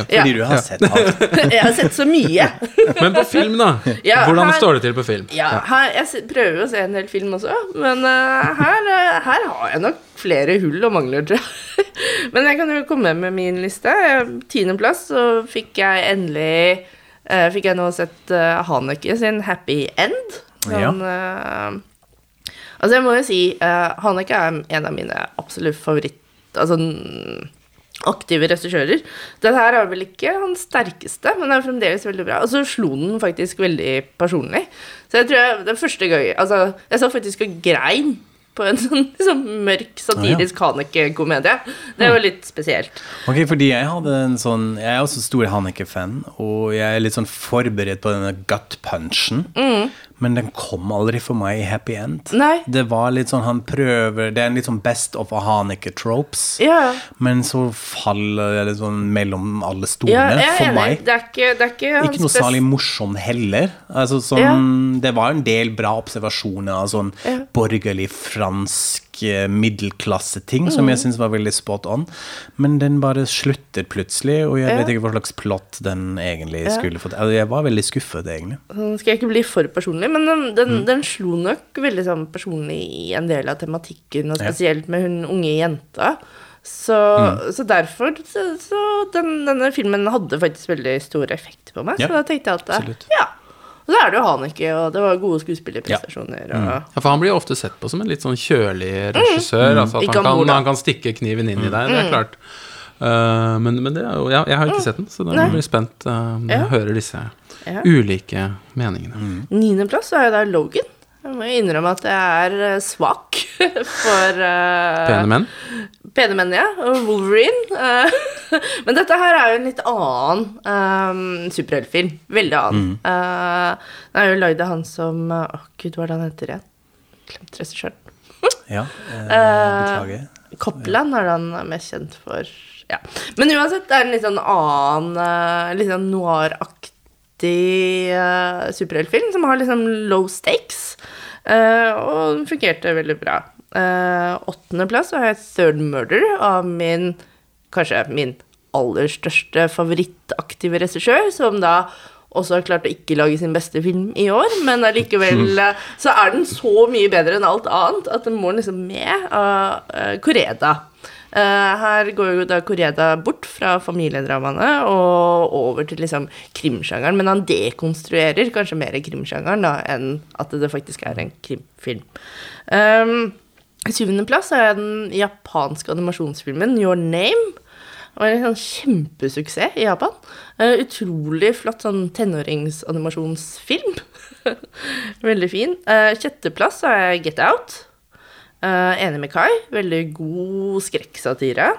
Ja. Fordi du har sett alt. Jeg har sett så mye. Men på film, da? Ja, Hvordan her- står det til på film? Ja, her, jeg prøver jo å se en del film også, men uh, her, uh, her har jeg nok flere hull og mangler, tror jeg. men jeg kan jo komme med min liste. Tiendeplass så fikk jeg endelig uh, Fikk jeg nå sett uh, Haneke sin Happy End. Ja. Han, altså, jeg må jo si uh, Haneke er en av mine absolutt favoritt... Altså aktive regissører. Den her er vel ikke hans sterkeste, men den er fremdeles veldig bra. Og så slo den faktisk veldig personlig. Så jeg tror jeg, den første gangen Altså, jeg sa faktisk og grein på en sånn, sånn mørk, satirisk Haneke-komedie. Det var litt spesielt. Ok, fordi jeg hadde en sånn Jeg er også stor Haneke-fan, og jeg er litt sånn forberedt på denne gut-punchen. Men den kom aldri for meg i happy end. Nei. Det var litt sånn han prøver Det er en litt sånn best of a Hanneke-tropes. Ja, Men så faller det sånn mellom alle ja stolene, er for meg. Det er ikke, det er ikke Ikke noe særlig morsom heller. Altså, sånn, Det var en del bra observasjoner av sånn Ja. borgerlig fransk eh, mm. som Mm. jeg syns var veldig spot on. Men den bare slutter plutselig, og jeg Ja. vet ikke hva slags plott den egentlig skulle fått. Altså, jeg var veldig skuffet, egentlig. Sånn skal jeg ikke bli for personlig, men den, Mm. den, den slo nok veldig sånn personlig i en del av tematikken, og Ja. spesielt med hun unge jenta. Så, Mm. så derfor Så, så den, denne filmen hadde faktisk veldig stor effekt på meg. Ja, så da tenkte jeg at absolutt. Ja. Og det er det jo Haneke, og det var gode skuespillerprestasjoner. Og, Ja, for Han blir jo ofte sett på som en litt sånn kjølig regissør. Altså at han, han kan, han kan stikke kniven inn i deg, det er klart. Uh, men, men det er jo ja, Jeg har ikke sett den, så da blir jeg spent uh, når Ja. jeg hører disse Ja. ulike meningene. Niendeplass er jo da Logan. Jeg må innrømme at jeg er eh, svak for uh, Pene menn. Pene menn, ja. Wolverine. Uh, Men dette her er jo en litt annen um, superheltfilm. Veldig annen. Eh, den er jo lagd av han som Å, Å, gud, hva er det han heter igjen? Glemt regissøren. Ja, eh, beklager. Copland er han er mest kjent for. Ja. Men uansett, det er en litt sånn annen, litt sånn noiraktig uh, superheltfilm som har liksom low stakes. Uh, og den fungerte veldig bra. Uh, Åttendeplass har jeg Third Murder av min kanskje min aller største favorittaktive regissør, som da også har klart å ikke lage sin beste film i år, men allikevel eh, så er den så mye bedre enn alt annet at den må liksom med av uh, Koreda. Eh, her går jo da Koreda bort fra familiedramaene og over til liksom krimsjangeren, men han dekonstruerer kanskje mer krimsjangeren da enn at det faktisk er en krimfilm. Um, Syvendeplass er den japanske animasjonsfilmen Your Name. Det var en sånn kjempesuksess i Japan. Uh, utrolig flott sånn tenåringsanimasjonsfilm. Veldig fin. Uh, sjetteplass er Get Out. Uh, enig med Kai. Veldig god skrekksatire.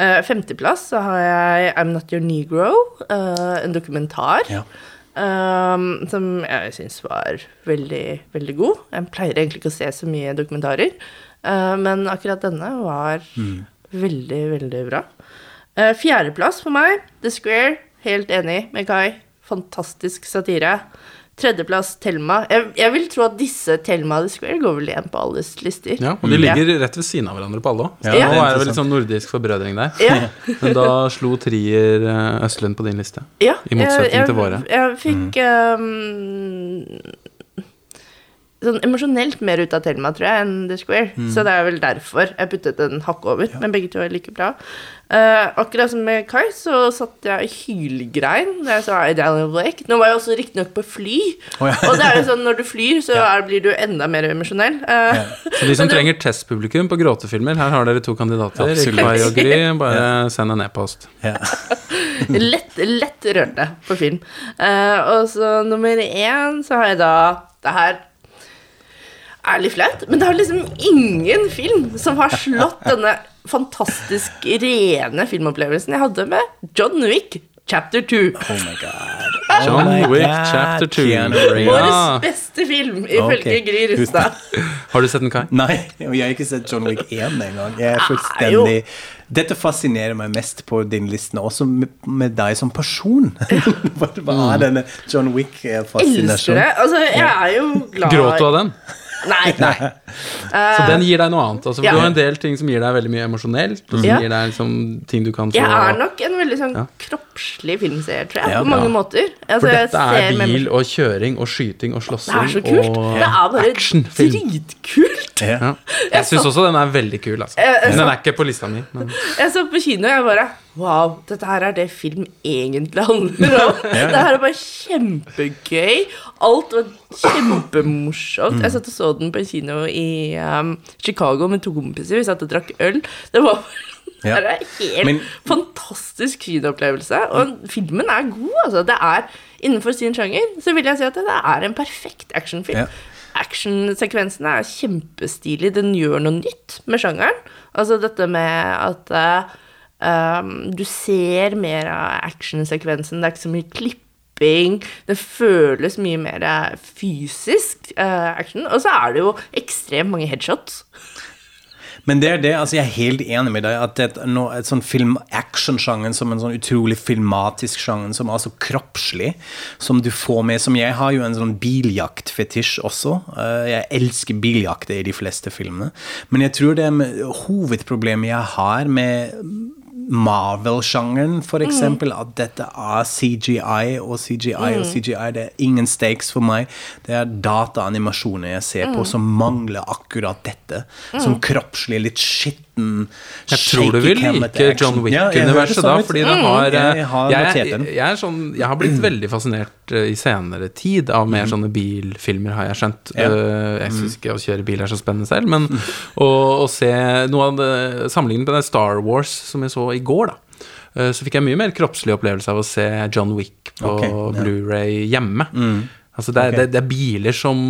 Uh, femteplass så har jeg I'm Not Your Negro, uh, en dokumentar. Ja. Um, som jeg syns var veldig, veldig god. Jeg pleier egentlig ikke å se så mye dokumentarer, uh, men akkurat denne var veldig, veldig bra. Uh, fjerdeplass for meg, The Square. Helt enig med Kai. Fantastisk satire. Tredjeplass, Thelma. Jeg, jeg vil tro at disse Thelma og The Square går vel igjen på alles lister. Ja, og de ligger rett ved siden av hverandre på alle òg. Ja, er nå er det vel litt sånn nordisk forbrødring der. Ja. Men da slo Trier eh, Østlund på din liste. Ja, I motsetning jeg, til våre. Jeg fikk um, sånn emosjonelt mer ut av Thelma, tror jeg, enn The Square. Så det er vel derfor jeg puttet en hakk over. Men begge to er like bra. Uh, akkurat som med Kai, så satt jeg i hylgrein da jeg så Daniel Blake. Nå var jeg også riktignok på fly, oh, ja. og det er jo sånn når du flyr, så er, blir du enda mer emosjonell. Eh, Så de som trenger testpublikum på gråtefilmer, her har dere to kandidater. Kai og Gry, bare send en e-post. Ja. lett, lett rørte på film. Uh, og så nummer én så har jeg da Det her er litt flaut, men det er liksom ingen film som har slått denne fantastisk rene filmopplevelsen jeg hadde med John Wick chapter 2. Oh my god. John Oh Wick God, chapter 2. Keanu Reeves. Ja. Årets beste film, ifølge okay. Gry Rustad. Har du sett den, Kai? Nei, jeg har ikke sett John Wick 1 engang. Jeg er fullstendig Dette fascinerer meg mest på din liste, også med, med deg som person. Hva er denne John Wick-fascinasjonen? det. Altså, jeg er jo glad Gråt du av den? Nei. Så den gir deg noe annet. Altså, Ja. Du har en del ting som gir deg veldig mye emosjonelt, og som Ja. gir deg liksom, ting du kan få Jeg er nok en veldig sånn Ja. kroppslig filmseer, tror jeg, Ja, på mange ja. måter. Altså, For dette er ser med- bil og kjøring og skyting og Det slåssing så kult. Det er bare actionfilm. dritkult. Ja. Ja. Jeg syns også den er veldig kul, altså. Jeg- den er ikke på lista mi. Men Jeg så på kino, og jeg bare Wow, dette her er det film egentlig handler om. Det her er bare kjempegøy. Alt var kjempemorsomt. Jeg satt og så den på kino i um, Chicago med to kompiser. Vi satt og drakk øl. Det var det Ja. er en helt Men- fantastisk kinoopplevelse. Og filmen er god, altså. Det er innenfor sin sjanger, så vil jeg si at det er en perfekt actionfilm. Ja. Actionsekvensene er kjempestilig. Den gjør noe nytt med sjangeren. Altså dette med at uh, um, du ser mer av actionsekvensen. Det er ikke så mye klipping. Det føles mye mer fysisk uh, action. Og så er det jo ekstremt mange headshots. Men det er det, altså jeg er helt enig med deg at et, no, et sånn film-action-sjangen som en sånn utrolig filmatisk sjangen, som er så kroppslig, som du får med Som jeg har jo en sånn biljaktfetisj også. Eh, Jeg elsker biljakter i de fleste filmene. Men jeg tror det hovedproblemet jeg har med Marvel-sjangeren, for eksempel, at dette er CGI og CGI og CGI. Det er ingen stakes for meg. Det er dataanimasjoner jeg ser på som mangler akkurat dette. Som kroppslig, litt skitten jeg tror du vil like John Wick-universet da, fordi det har eh, Jeg har notert jeg, jeg, er sånn, jeg har blitt veldig fascinert eh, i senere tid av mer sånne bilfilmer, har jeg skjønt. Mm. Ja. Mm. Eh, Jeg syns ikke å kjøre bil er så spennende selv, men å, å se noe av det Sammenlignet med Star Wars som jeg så i går, da. eh, Så fikk jeg mye mer kroppslig opplevelse av å se John Wick på okay, ja. Mm. Blu-ray hjemme. Altså det er, okay. det, det er biler som,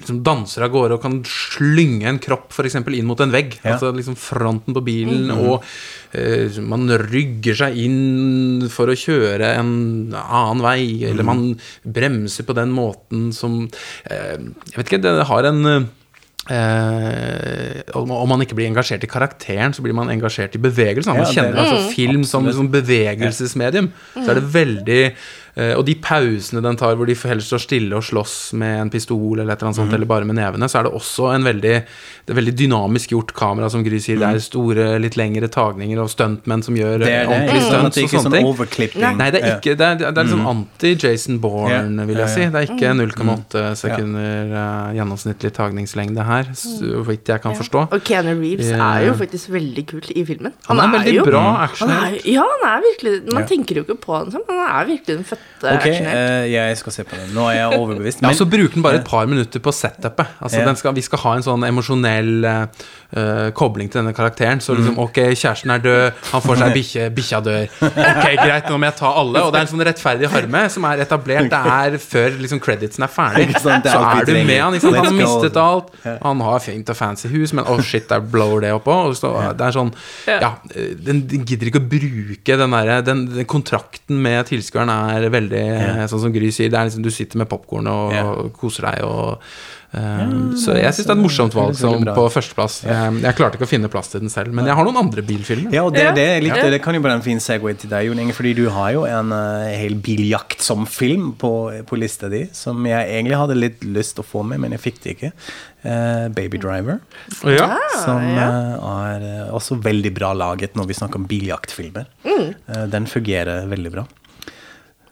liksom danser av gårde og kan slynge en kropp f.eks. inn mot en vegg. Ja. Altså liksom fronten på bilen, og uh, man rygger seg inn for å kjøre en annen vei, eller man bremser på den måten som uh, Jeg vet ikke, det har en eh, om man ikke blir engasjert i karakteren, så blir man engasjert i bevegelsen. Man Ja, kjenner altså film som, som bevegelsesmedium. Så er det veldig og de pausene den tar hvor de heller står stille og slåss med en pistol eller et eller annet sånt, eller bare med nevene, så er det også en veldig, det er veldig dynamisk gjort kamera, som Gry sier. Det er store, litt lengre tagninger og stuntmenn som gjør Det er det. ordentlige Ikke sånn stunts og er sånne sånn ting. Nei. Det er ikke Det er, det er liksom anti-Jason Bourne, Ja, vil jeg si. Det er ikke 0,8 sekunder uh, gjennomsnittlig tagningslengde her, så vidt jeg kan forstå. Og Keanu Reeves er jo faktisk veldig kul i filmen. Han er veldig jo, bra han actionhelt. er, Ja, han er virkelig Man Ja. tenker jo ikke på han sånn, Han er virkelig den fødte Ok, actionhelt. eh, jeg skal se på den. Nå er jeg overbevist. Ja, så bruk den bare et par minutter på setupet. Altså, yeah. den skal, vi skal ha en sånn emosjonell eh, eh, kobling til denne karakteren. Så liksom, ok, kjæresten er død, han får seg bikkje, bikkja dør. Ok, greit, nå må jeg ta alle. Og det er en sånn rettferdig harme som er etablert. Det er før liksom creditsen er ferdig. Er Så er du med han. Liksom. Han har mistet alt. Han har fint og fancy hus, men oh shit, der blower det opp òg. Det er sånn Ja, den, den gidder ikke å bruke den derre den, den kontrakten med tilskueren er veldig Sånn som Gry sier, det er liksom du sitter med popkorn og, Ja. koser deg og eh, Så jeg syns det er et morsomt valg som på førsteplass. Jeg, jeg klarte ikke å finne plass til den selv, men jeg har noen andre bilfilmer. Ja, og det, det, er litt, Ja. det kan jo være en fin segway til deg, Jon Inge, fordi du har jo en uh, hel biljakt som film på, på lista di, som jeg egentlig hadde litt lyst til å få med, men jeg fikk det ikke. Uh, Baby Driver, Ja. som ja. eh, er uh, også veldig bra laget når vi snakker om biljaktfilmer. Eh, den fungerer veldig bra.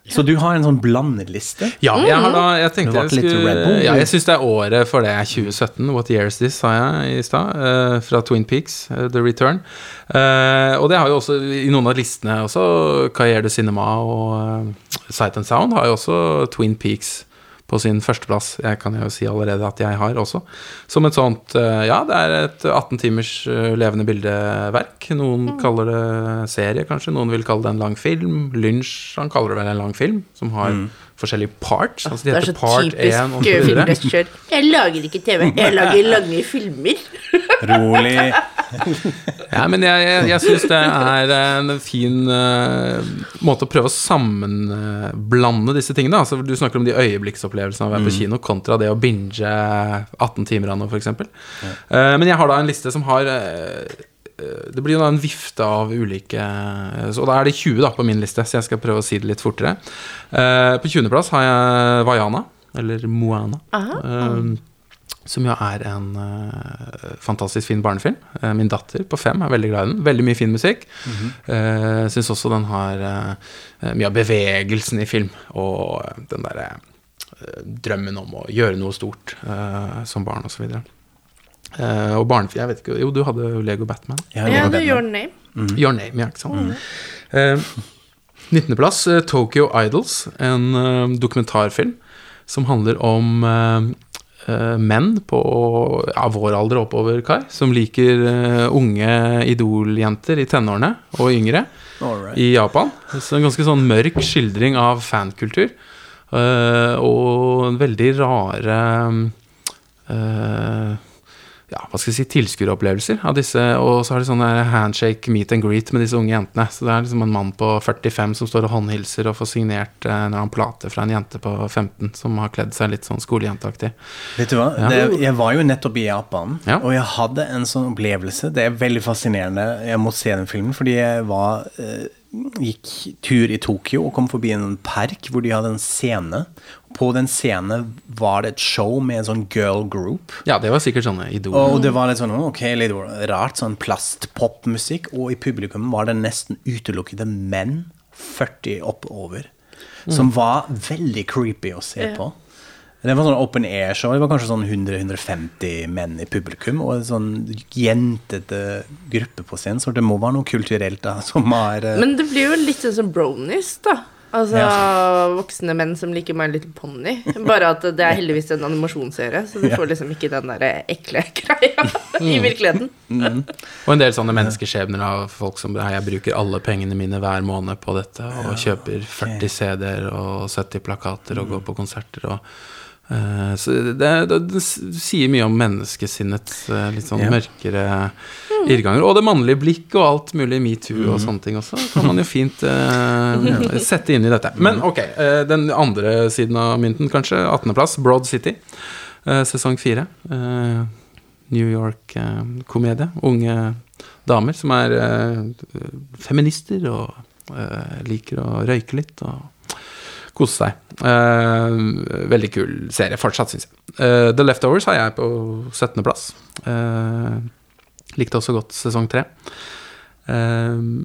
Så du har en sånn blandeliste? Ja, jeg har da Jeg tenkte jeg skulle Ja, jeg syns det er året for det. 2017. What year is this, sa jeg i stad. Uh, fra Twin Peaks, uh, The Return. Uh, og det har jo også i noen av listene også Carriere de Cinema og Sight and Sound har jo også Twin Peaks på sin førsteplass. Jeg kan jo si allerede at jeg har også. Som et sånt eh, Ja, det er et 18 timers eh, levende bildeverk. Noen Mm. kaller det serie, kanskje. Noen vil kalle det en lang film. Lynch, han kaller det vel en lang film, som har forskjellige parts. Altså de Det er heter så part 1 typisk og så eh, videre. filmregissør. Jeg lager ikke TV, jeg lager lange filmer. Rolig. Ja, men jeg, jeg, jeg syns det er en fin uh, måte å prøve å sammenblande disse tingene. Altså, du snakker om de øyeblikksopplevelsene av å være på kino kontra det å binge 18 timer av noe, f.eks. Uh, men jeg har da en liste som har eh, eh, det blir jo da en vifte av ulike Og da er det 20 da på min liste, så jeg skal prøve å si det litt fortere. Eh, på 20.-plass har jeg Vaiana, eller Moana. Eh, som jo er en eh, fantastisk fin barnefilm. Eh, min datter på fem er veldig glad i den. Veldig mye fin musikk. Mm Syns også den har eh, mye av bevegelsen i film, og den derre eh, drømmen om å gjøre noe stort eh, som barn, osv. Uh, og barnefilm Jeg vet ikke Jo, du hadde jo Lego Batman. Ja, det du Batman. Your Name. Your Name, ja, ikke sant. Eh, 19.-plass, eh, Tokyo Idols, en eh, dokumentarfilm som handler om eh, eh, menn på ja, vår alder og oppover, Kai, som liker eh, unge idoljenter i tenårene og yngre Alright. i Japan. Så en ganske sånn mørk skildring av fankultur. eh, og en veldig rare eh, ja, hva skal jeg si, tilskueropplevelser av disse. Og så har de sånne handshake, meet and greet med disse unge jentene. Så det er liksom en mann på 45 som står og håndhilser og får signert eh, eller annen plate fra en jente på 15 som har kledd seg litt sånn skolejenteaktig. Vet du hva? Ja. Det, jeg var jo nettopp i Japan, Ja. og jeg hadde en sånn opplevelse. Det er veldig fascinerende. Jeg må se den filmen, fordi jeg var eh, gikk tur i Tokyo og kom forbi en park hvor de hadde en scene. På den scenen var det et show med en sånn girl group. Ja, det var sikkert sånne idol. Og det var litt sånn ok, litt rart, sånn plastpopmusikk. Og i publikum var det nesten utelukkede menn 40 oppover. Som var veldig creepy å se på. Det var sånn open air-show. Det var kanskje sånn 100-150 menn i publikum. Og en sånn jentete gruppe på scenen. Så det må være noe kulturelt da, som har uh... Men det blir jo litt sånn som bronies, da. Altså Ja. voksne menn som liker My Little Pony. Bare at det er heldigvis en animasjonsserie, så du Ja. får liksom ikke den der ekle greia i virkeligheten. Og en del sånne menneskeskjebner av folk som Jeg bruker alle pengene mine hver måned på dette, og kjøper 40 CD-er og 70 plakater og går på konserter og så det, det, det sier mye om menneskesinnets eh, litt sånn yeah. mørkere irrganger. Og det mannlige blikk og alt mulig metoo og sånne ting også. Kan man jo fint uh, sette inn i dette. Men ok, eh, den andre siden av mynten, kanskje. 18.-plass, Broad City. Uh, sesong fire. Uh, New York-komedie. Unge damer som er eh, feminister og eh, liker å røyke litt og kose seg. Uh, veldig kul serie fortsatt, syns jeg. Uh, The Leftovers har jeg på 17.-plass. Uh, likte også godt sesong 3. Uh,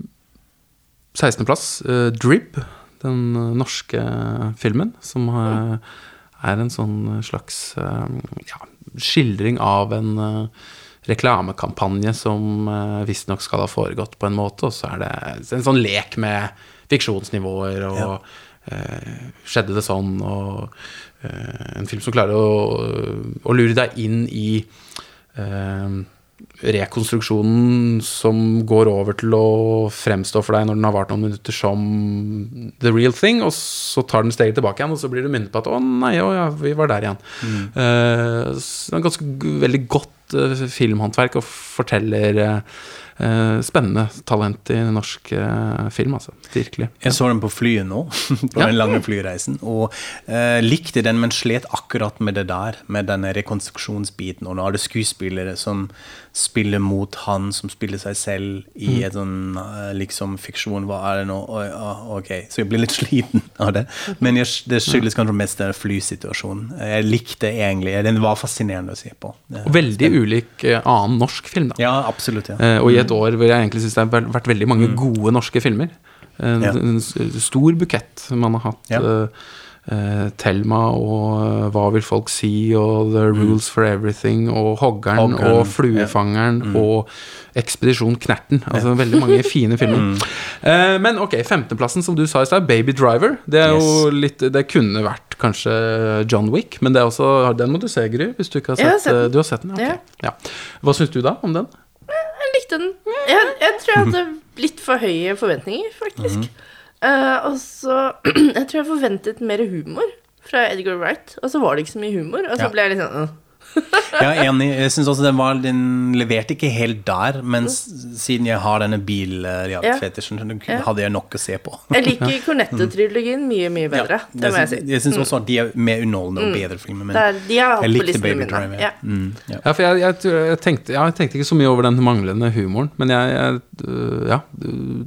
16.-plass uh, Drib, den norske filmen, som er en sånn slags ja, skildring av en reklamekampanje som uh, visstnok skal ha foregått på en måte, og så er det en sånn lek med fiksjonsnivåer og Ja. Eh, Skjedde det sånn? Og eh, en film som klarer å, å lure deg inn i eh, rekonstruksjonen som går over til å fremstå for deg når den har vart noen minutter som the real thing, og så tar den steget tilbake igjen, og så blir du minnet på at 'å nei, å ja, vi var der igjen'. Eh, så det er ganske veldig godt eh, filmhåndverk og forteller eh, spennende talent i norsk eh, film, altså. Virkelig. Jeg så den på flyet nå, på den lange flyreisen, og eh, likte den, men slet akkurat med det der, med denne rekonstruksjonsbiten. Og nå er det skuespillere som spiller mot han som spiller seg selv i et sånn eh, liksom fiksjon. Hva er det nå? Ah, ok, så jeg blir litt sliten av det. Men jeg, det skyldes kanskje mest den flysituasjonen. Jeg likte egentlig, den var fascinerende å se på. Og veldig ulik eh, annen norsk film, da. Ja, absolutt. ja. Eh, og i et år hvor jeg egentlig syns det har vært- veldig mange gode norske filmer. En, Ja. en stor bukett man har hatt. Ja. Eh, Thelma og eh, Hva vil folk si og The Rules for Everything og Hoggeren, Hoggeren, og Fluefangeren og Ekspedisjon Knerten. Altså veldig mange fine filmer. Eh, men ok, femteplassen, som du sa i stad, Baby Driver. Det er jo litt Det kunne vært kanskje John Wick, men det er også Den må du se, Gry, hvis du ikke har sett, har sett, den. eh, Du har sett den? Ja. ja. Hva syns du da om den? Jeg likte den. Jeg, jeg tror jeg hadde litt for høye forventninger, faktisk. Mhm. Eh, og så Jeg tror jeg forventet mer humor fra Edgar Wright, og så var det ikke så mye humor. Og så Ja. ble jeg litt sånn uh. Jeg er enig. Jeg synes også den, var, den leverte ikke helt der, men s- siden jeg har denne biljaktfetisjen, så Ja. hadde jeg nok å se på. Jeg liker Cornetto-trilogien mye, mye bedre. Ja, det må jeg si. Jeg syns også at de er mer underholdende og bedre filmer, men Det er, de jeg likte Baby. Driver. Ja. Mm, ja. Ja, for jeg, jeg, jeg, tenkte, jeg tenkte ikke så mye over den manglende humoren, men jeg, jeg øh, ja, øh,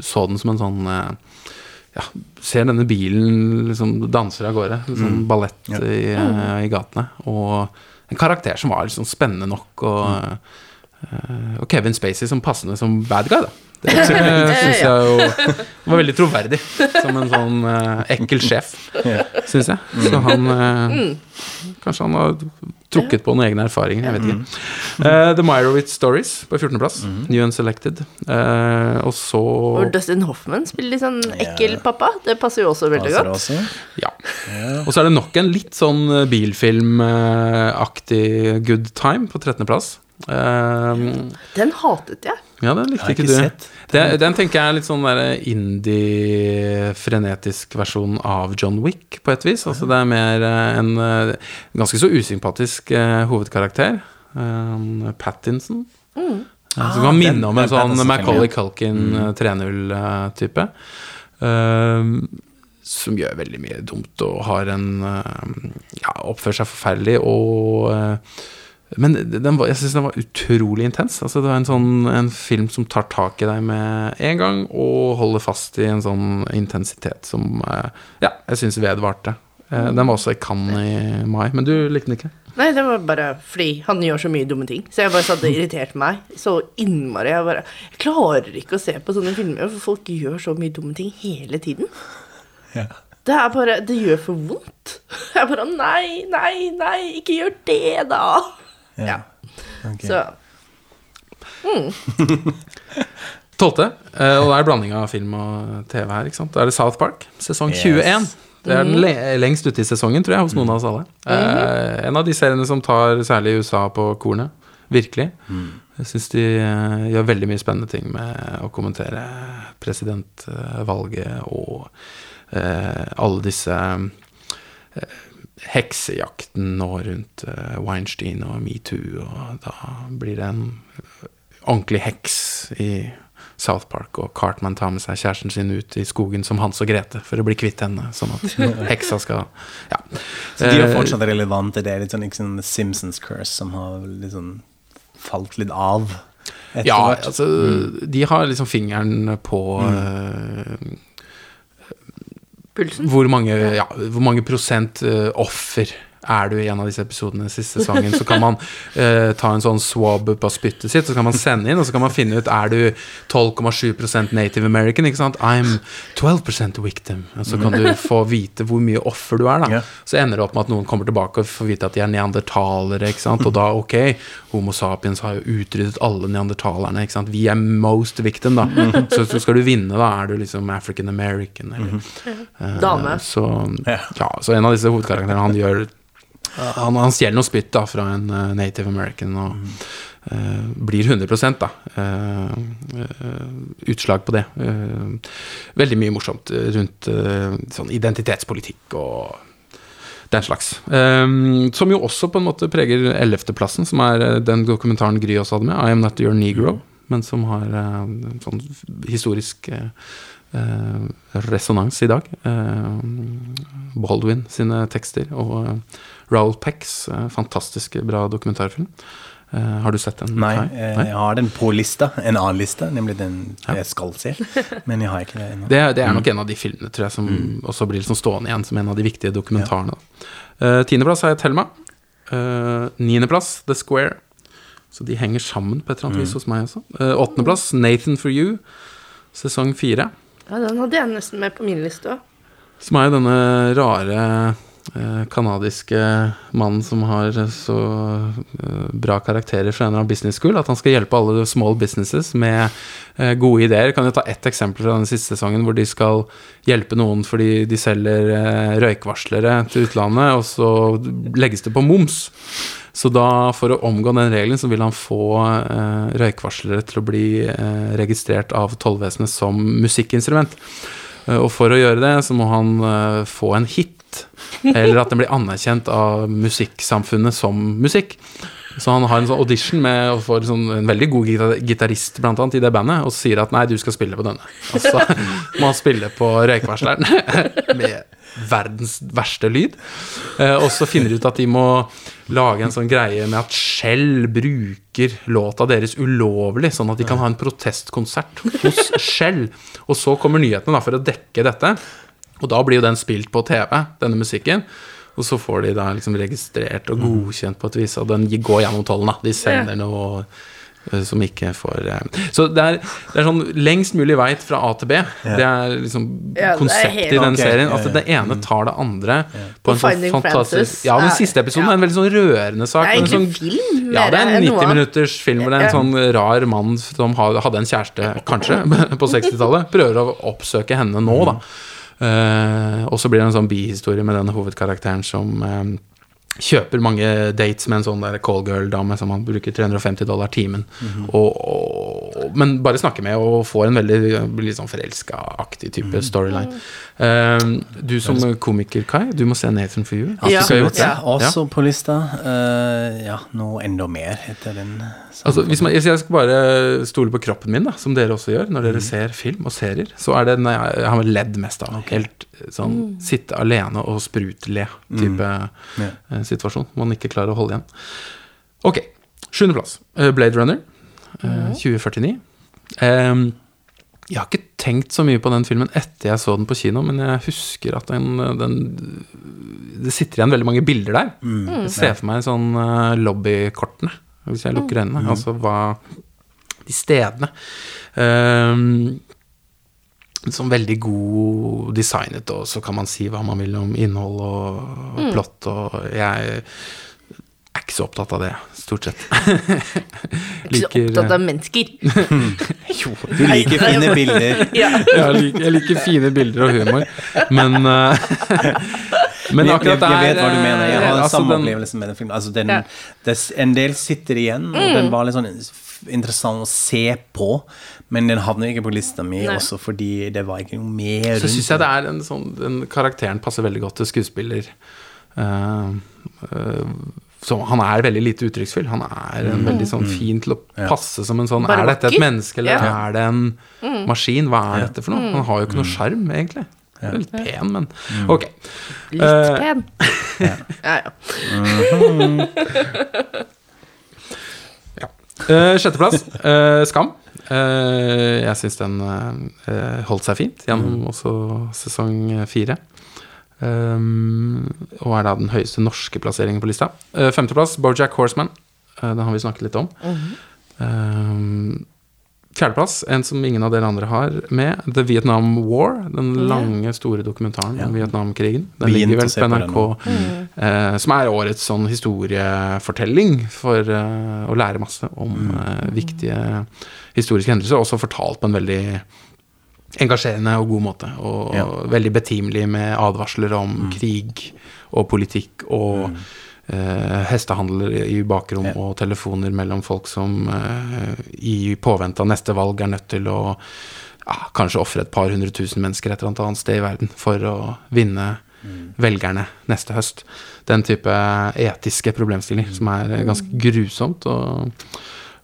så den som en sånn øh, ja, Ser denne bilen liksom danser av gårde. Liksom ballett Ja. i, øh, i gatene. Og en karakter som var liksom spennende nok, og, øh, og Kevin Spacey som passende som bad guy, da. Det syns jeg jo var veldig troverdig. Som en sånn uh, ekkel sjef, syns jeg. Så han uh, Kanskje han har trukket på noen egne erfaringer, jeg vet ikke. Eh, The Myrowitz Stories på 14.-plass. New Unselected. Uh, og så Og Dustin Hoffman spiller litt sånn ekkel pappa. Det passer jo også veldig passer godt. også. Ja. Og så er det nok en litt sånn eh, bilfilmaktig good time på 13.-plass. Eh, Den hatet jeg. ja, den likte ikke, ikke du. sett. Det, den tenker jeg er litt sånn indie-frenetisk versjon av John Wick, på et vis. Altså det er mer eh, en eh, ganske så usympatisk eh, hovedkarakter. Um, Pattinson. Mm. som Ah, kan den- minne om en sånn ja. Culkin eh, 3.0-type. som gjør veldig mye dumt og har en Ja, oppfører seg forferdelig og eh, men den var, jeg syns den var utrolig intens. Altså, det var en, sånn, en film som tar tak i deg med en gang, og holder fast i en sånn intensitet som eh, Ja, jeg syns vedvarte. Eh, Den var også i Cannes i mai, men du likte den ikke? Nei, det var bare fordi han gjør så mye dumme ting. Så jeg bare satt og irriterte meg så innmari. Jeg bare Jeg klarer ikke å se på sånne filmer, for folk gjør så mye dumme ting hele tiden. Ja. Det er bare Det gjør for vondt. Jeg bare Nei, nei, nei, ikke gjør det, da. Ja. Okay. Så Tolvte, eh, og det er blanding av film og TV her. ikke sant? Da er det South Park, sesong Yes. 21. Det er den le lengst ute i sesongen, tror jeg, hos noen av oss alle. Eh, en av de seriene som tar særlig USA på kornet. Virkelig. Jeg syns de eh, gjør veldig mye spennende ting med å kommentere presidentvalget og eh, alle disse eh, heksejakten nå rundt eh, Weinstein og metoo, og da blir det en ordentlig heks i South Park, og Cartman tar med seg kjæresten sin ut i skogen som Hans og Grete for å bli kvitt henne, sånn at heksa skal Ja. Så de er Eh, fortsatt relevante. Det er litt sånn, sånn Simpsons curse som har sånn falt litt av. etter Ja, hvert. mm. De har liksom fingeren på eh, Pulsen? hvor mange, ja, hvor mange prosent eh, offer er du i en av disse episodene siste sesongen, så kan man eh, ta en sånn swab på spyttet sitt, så kan man sende inn, og så kan man finne ut er du 12,7% native american, ikke sant? I'm 12% victim. Og så kan du få vite hvor mye offer du er, da. Så ender det opp med at noen kommer tilbake og får vite at de er neandertalere, ikke sant. Og da, ok, Homo sapiens har jo utryddet alle neandertalerne, ikke sant. Vi er most victim, da. Så, så skal du vinne, da er du liksom African American, eller eh, Dame. Så, Ja. ja, så en av disse hovedkarakterene, han gjør han, han stjeler noe spytt da fra en eh, native american og eh, blir 100 da. Uh, uh, utslag på det. Veldig mye morsomt rundt sånn identitetspolitikk og den slags. Um, som jo også på en måte preger 11.-plassen, som er den dokumentaren Gry også hadde med, I Am Not Your Negro, men som har en sånn historisk resonans i dag. Baldwin sine tekster og Raoul Pecks fantastisk bra dokumentarfilm. Eh, har du sett den? Nei, eh, jeg har den på lista. En annen liste, nemlig den jeg skal se. Men jeg har ikke det ennå. Det, det er nok en av de filmene tror jeg, som også blir liksom stående igjen som en av de viktige dokumentarene. Uh, Tiendeplass har jeg Thelma. Uh, Niendeplass The Square. Så de henger sammen på et eller annet vis hos meg også. Uh, Åttendeplass Nathan for You, sesong fire. Ja, den hadde jeg nesten med på min liste òg. Som er jo denne rare eh, kanadiske mannen som har så eh, bra karakterer fra en eller annen business school, at han skal hjelpe alle small businesses med eh, gode ideer. Kan jo ta ett eksempel fra den siste sesongen, hvor de skal hjelpe noen fordi de selger eh, røykvarslere til utlandet, og så legges det på moms. Så da, for å omgå den regelen, så vil han få eh, røykvarslere til å bli eh, registrert av tollvesenet som musikkinstrument. Eh, Og for å gjøre det, så må han eh, få en hit, eller at den blir anerkjent av musikksamfunnet som musikk. Så han har en sånn audition med og får sånn, en veldig god gita- gitarist blant annet, i det bandet, og sier at nei, du skal spille på denne. Og så må han spille på røykvarsleren med verdens verste lyd. Eh, og så finner de ut at de må lage en sånn greie med at Shell bruker låta deres ulovlig, sånn at de kan ha en protestkonsert hos Shell. Og så kommer nyhetene da for å dekke dette. Og da blir jo den spilt på TV, denne musikken. Og så får de da liksom registrert og godkjent på et vis, og den går gjennom tollen. da. De sender noe eh, som ikke får eh, Så det er, det er sånn lengst mulig vei fra A til B. Det er liksom Ja, konseptet i den Ok, serien. At det ene tar det andre på en sånn fantastisk Frances Ja, den siste episoden er en veldig sånn rørende sak. Det er egentlig sånn, film, Ja, det er en 90 minutters film hvor det er en sånn rar mann som hadde en kjæreste, kanskje, på 60-tallet. Prøver å oppsøke henne nå, da. Eh, og så blir det en sånn bihistorie med denne hovedkarakteren som eh, kjøper mange dates med en sånn der callgirl-dame som han bruker 350 dollar timen. og, og, men bare snakker med og får en veldig litt sånn forelska-aktig type storyline. Eh, du som komiker, Kai, du må se Nathan for you. Ja. Ja, også på lista. Uh, ja, nå enda mer etter den. Altså, hvis, man, hvis jeg skal bare stole på kroppen min, da, som dere også gjør når dere ser film og serier, så er det den jeg, jeg har ledd mest av. Helt sånn sitte alene og sprutle-type mm. yeah. situasjon. Man ikke klarer å holde igjen. Ok. Sjuendeplass. Blade Runner. Eh, 2049. Um, jeg har ikke tenkt så mye på den filmen etter jeg så den på kino, men jeg husker at den, den Det sitter igjen veldig mange bilder der. Jeg ser for meg sånn uh, lobbykortene, hvis jeg lukker øynene. Altså hva De stedene. Um, sånn veldig god designet, og så kan man si hva man vil om innhold og, og plott, og jeg ikke så opptatt av det, stort sett. Ikke så opptatt av mennesker. Jo, du liker fine bilder. ja. jeg, liker, jeg liker fine bilder og humor, men eh, Men akkurat der jeg vet hva du mener. Jeg har en den altså, samme opplevelse med den filmen. Altså, den, Ja. en del sitter igjen, og den var litt sånn interessant å se på, men den havner ikke på lista mi Nei. også fordi det var ikke noe mer Så syns jeg det er en sånn Den karakteren passer veldig godt til skuespiller. Uh, eh, så han er veldig lite uttrykksfull. Han er en veldig sånn fin til å passe som en sånn Bare Er dette et menneske, eller Ja. er det en maskin? Hva er dette for noe? Han har jo ikke noe sjarm, egentlig. Litt pen, men ok. Litt uh, pen. Ja, ja. Uh, sjetteplass. uh, Skam. Eh, jeg syns den eh, holdt seg fint gjennom også sesong fire. Um, og er da den høyeste norske plasseringen på lista. Uh, femteplass, Bojack Horseman. Uh, den har vi snakket litt om. um, fjerdeplass, en som ingen av dere andre har med, The Vietnam War. Den lange, store dokumentaren Ja. om Vietnamkrigen. Den Begynt ligger vel på NRK. eh, som er årets sånn historiefortelling for eh, å lære masse om eh, viktige historiske hendelser. Også fortalt på en veldig engasjerende og god måte. Og Ja. veldig betimelig med advarsler om krig og politikk og eh, hestehandler i bakrom Ja. og telefoner mellom folk som uh, i påvente av neste valg er nødt til å uh, kanskje ofre et par hundre tusen mennesker et eller annet annet sted i verden for å vinne velgerne neste høst. Den type etiske problemstillinger som er ganske grusomt og,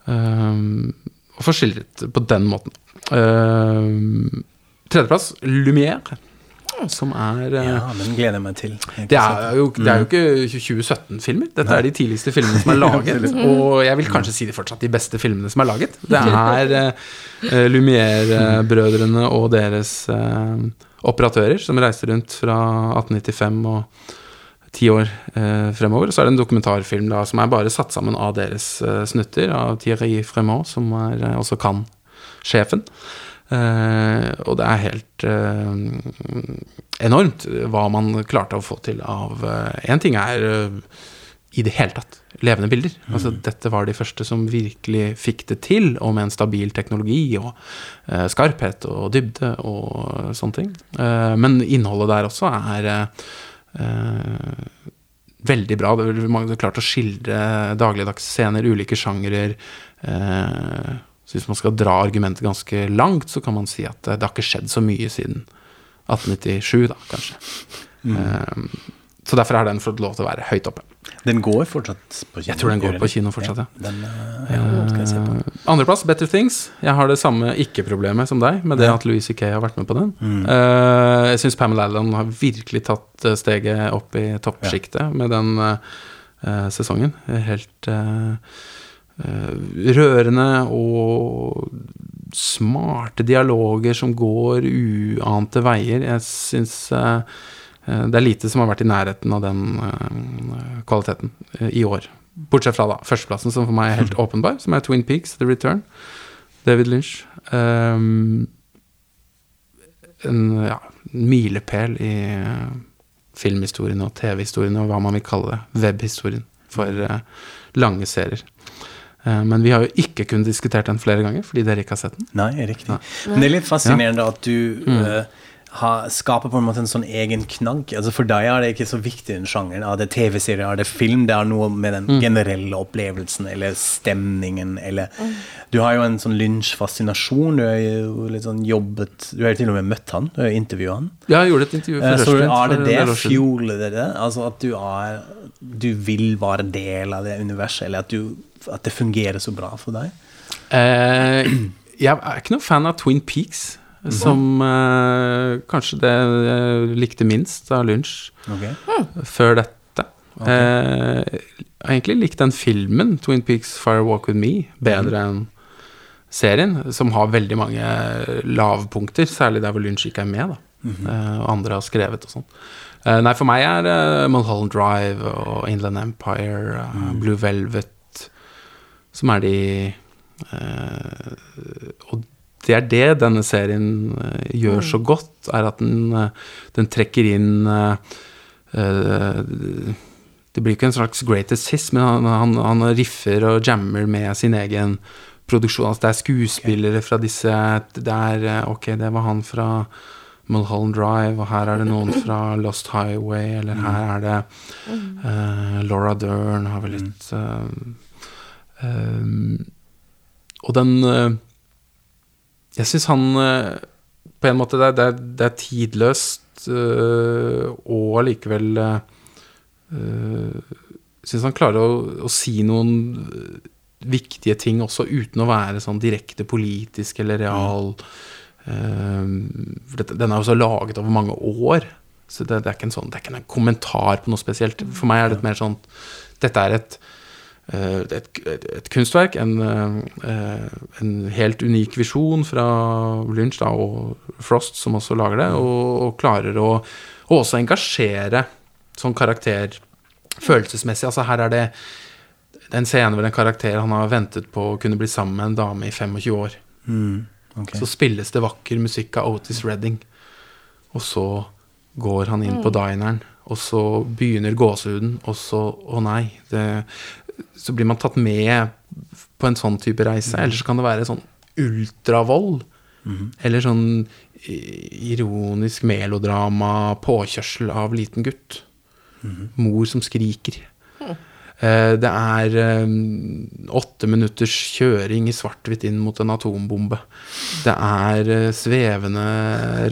øhm, og får skildret på den måten. Øhm, tredjeplass, Lumière, som er øh, Ja, den gleder jeg meg til. Jeg det er, jo, det er jo ikke 2017-filmer. Dette er de tidligste filmene som er laget. Og jeg vil kanskje si det fortsatt de beste filmene som er laget. Det er uh, Lumière-brødrene og deres eh, operatører som reiste rundt fra 1895 og ti år eh, fremover. Og så er det en dokumentarfilm da, som er bare satt sammen av deres eh, snutter, av Thierry Fremont, som er eh, også Cannes-sjefen. Uh, og det er helt uh, enormt hva man klarte å få til av Én ting er eh, i det hele tatt levende bilder. Altså, dette var de første som virkelig fikk det til, og med en stabil teknologi og eh, skarphet og dybde og sånne ting. Eh, men innholdet der også er eh, eh, veldig bra. Det er klart å skildre dagligdagsscener, ulike sjangere. Eh, så hvis man skal dra argumentet ganske langt, så kan man si at eh, det har ikke skjedd så mye siden 1897, da, kanskje. Eh, så derfor har den fått lov til å være høyt oppe. Den går fortsatt på kino? Jeg tror den går på kino fortsatt, ja. Den, eh, ja. Eh, Andreplass, Better Things. Jeg har det samme ikke-problemet som deg, med det at Louis C.K. har vært med på den. Mm. Uh, jeg syns Pamela Allen har virkelig tatt eh, steget opp i toppsjiktet med den eh, sesongen. Helt eh, rørende og smarte dialoger som går uante veier. Jeg syns eh, eh, det er lite som har vært i nærheten av den eh, kvaliteten eh, i år. Bortsett fra da førsteplassen, som for meg er helt åpenbar, som er Twin Peaks, The Return. David Lynch. Um, en ja, milepæl i eh, filmhistorien og TV-historien og hva man vil kalle det. Webhistorien for eh, lange serier. Eh, men vi har jo ikke kunnet diskutert den flere ganger, fordi dere ikke har sett den. Nei, riktig. Men det er litt fascinerende at du Mm. Eh, har, skaper på en måte en sånn egen knagg. Altså For deg er det ikke så viktig den sjangeren. Er det TV-serie, er det film? Det er noe med den Mm. generelle opplevelsen eller stemningen eller Du har jo en sånn lynsjfascinasjon. Du har jo litt sånn jobbet Du har jo til og med møtt han, du har intervjua han. Ja, jeg gjorde et intervju Eh, for Så er det det? det det? Altså at du er Du vil være del av det universet, eller at, du, at det fungerer så bra for deg? Eh, jeg er ikke noen fan av Twin Peaks, som eh, kanskje det jeg likte minst av lunsj okay. før dette. Eh, egentlig likte den filmen, Twin Peaks Fire Walk With Me, bedre enn serien, som har veldig mange lavpunkter, særlig der hvor lunsj ikke er med, da. Eh, og andre har skrevet og sånn. Eh, nei, for meg er uh, Mulholland Drive og Inland Empire, mm. Blue Velvet, som er de eh, Og det er det denne serien eh, gjør så godt, er at den, eh, den trekker inn uh, Det blir ikke en slags greatest hits, men han, han, han riffer og jammer med sin egen produksjon. Altså det er skuespillere fra disse Det er Ok, det var han fra Mulholland Drive, og her er det noen fra Lost Highway, eller her er det uh, Laura Dern har vel litt uh, um, Og den Jeg syns han eh, På en måte det, er- det, er- tidløst eh, og allikevel uh, Syns han klarer å, å si noen eh, viktige ting også uten å være sånn direkte politisk eller real. Mm. den er jo så laget over mange år. Så det, det, er ikke en sånn, det er ikke en kommentar på noe spesielt. For meg er det mer sånn Dette er et eh, et, et, et kunstverk, en, eh, en helt unik visjon fra Lynch da, og Frost, som også lager det, og, og klarer å og også engasjere sånn karakter følelsesmessig. Altså her er det en scene hvor en karakter han har ventet på å kunne bli sammen med en dame i 25 år. ok. Så spilles det vakker musikk av Otis Redding. Og så går han inn på dineren, og så begynner gåsehuden, og så Å nei. Det, så blir man tatt med på en sånn type reise. Eller så kan det være sånn ultravold. Eller sånn ironisk melodrama, påkjørsel av liten gutt. Mor som skriker. Mm. Det er eh, åtte minutters kjøring i svart-hvitt inn mot en atombombe. Det er eh, svevende,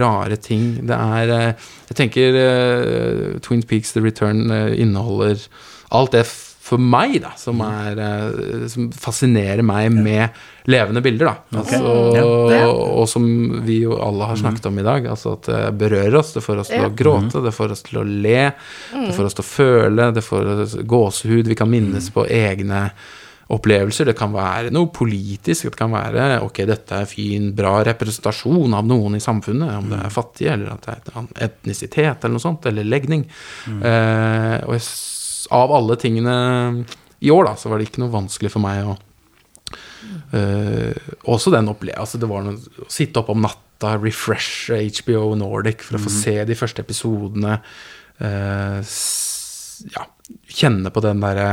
rare ting. Det er eh, Jeg tenker eh, Twin Peaks The Return eh, inneholder alt det f- for meg, da, som, er, eh, som fascinerer meg med levende bilder, da. Altså, Ja. Og som vi jo alle har snakket om i dag. Altså at det berører oss, det får oss til å gråte, det får oss til å le, det får oss til å føle, det får oss gåsehud, vi kan minnes på egne opplevelser. Det kan være noe politisk, det kan være ok, dette er fin, bra representasjon av noen i samfunnet, om det er fattige, eller at det er etnisitet, eller noe sånt, eller legning. Eh, og jeg, av alle tingene i år, da, så var det ikke noe vanskelig for meg å uh, også den opplevelsen altså Det var noe, å sitte opp om natta, refreshe HBO Nordic for å få se de første episodene. Uh, ja, kjenne på den derre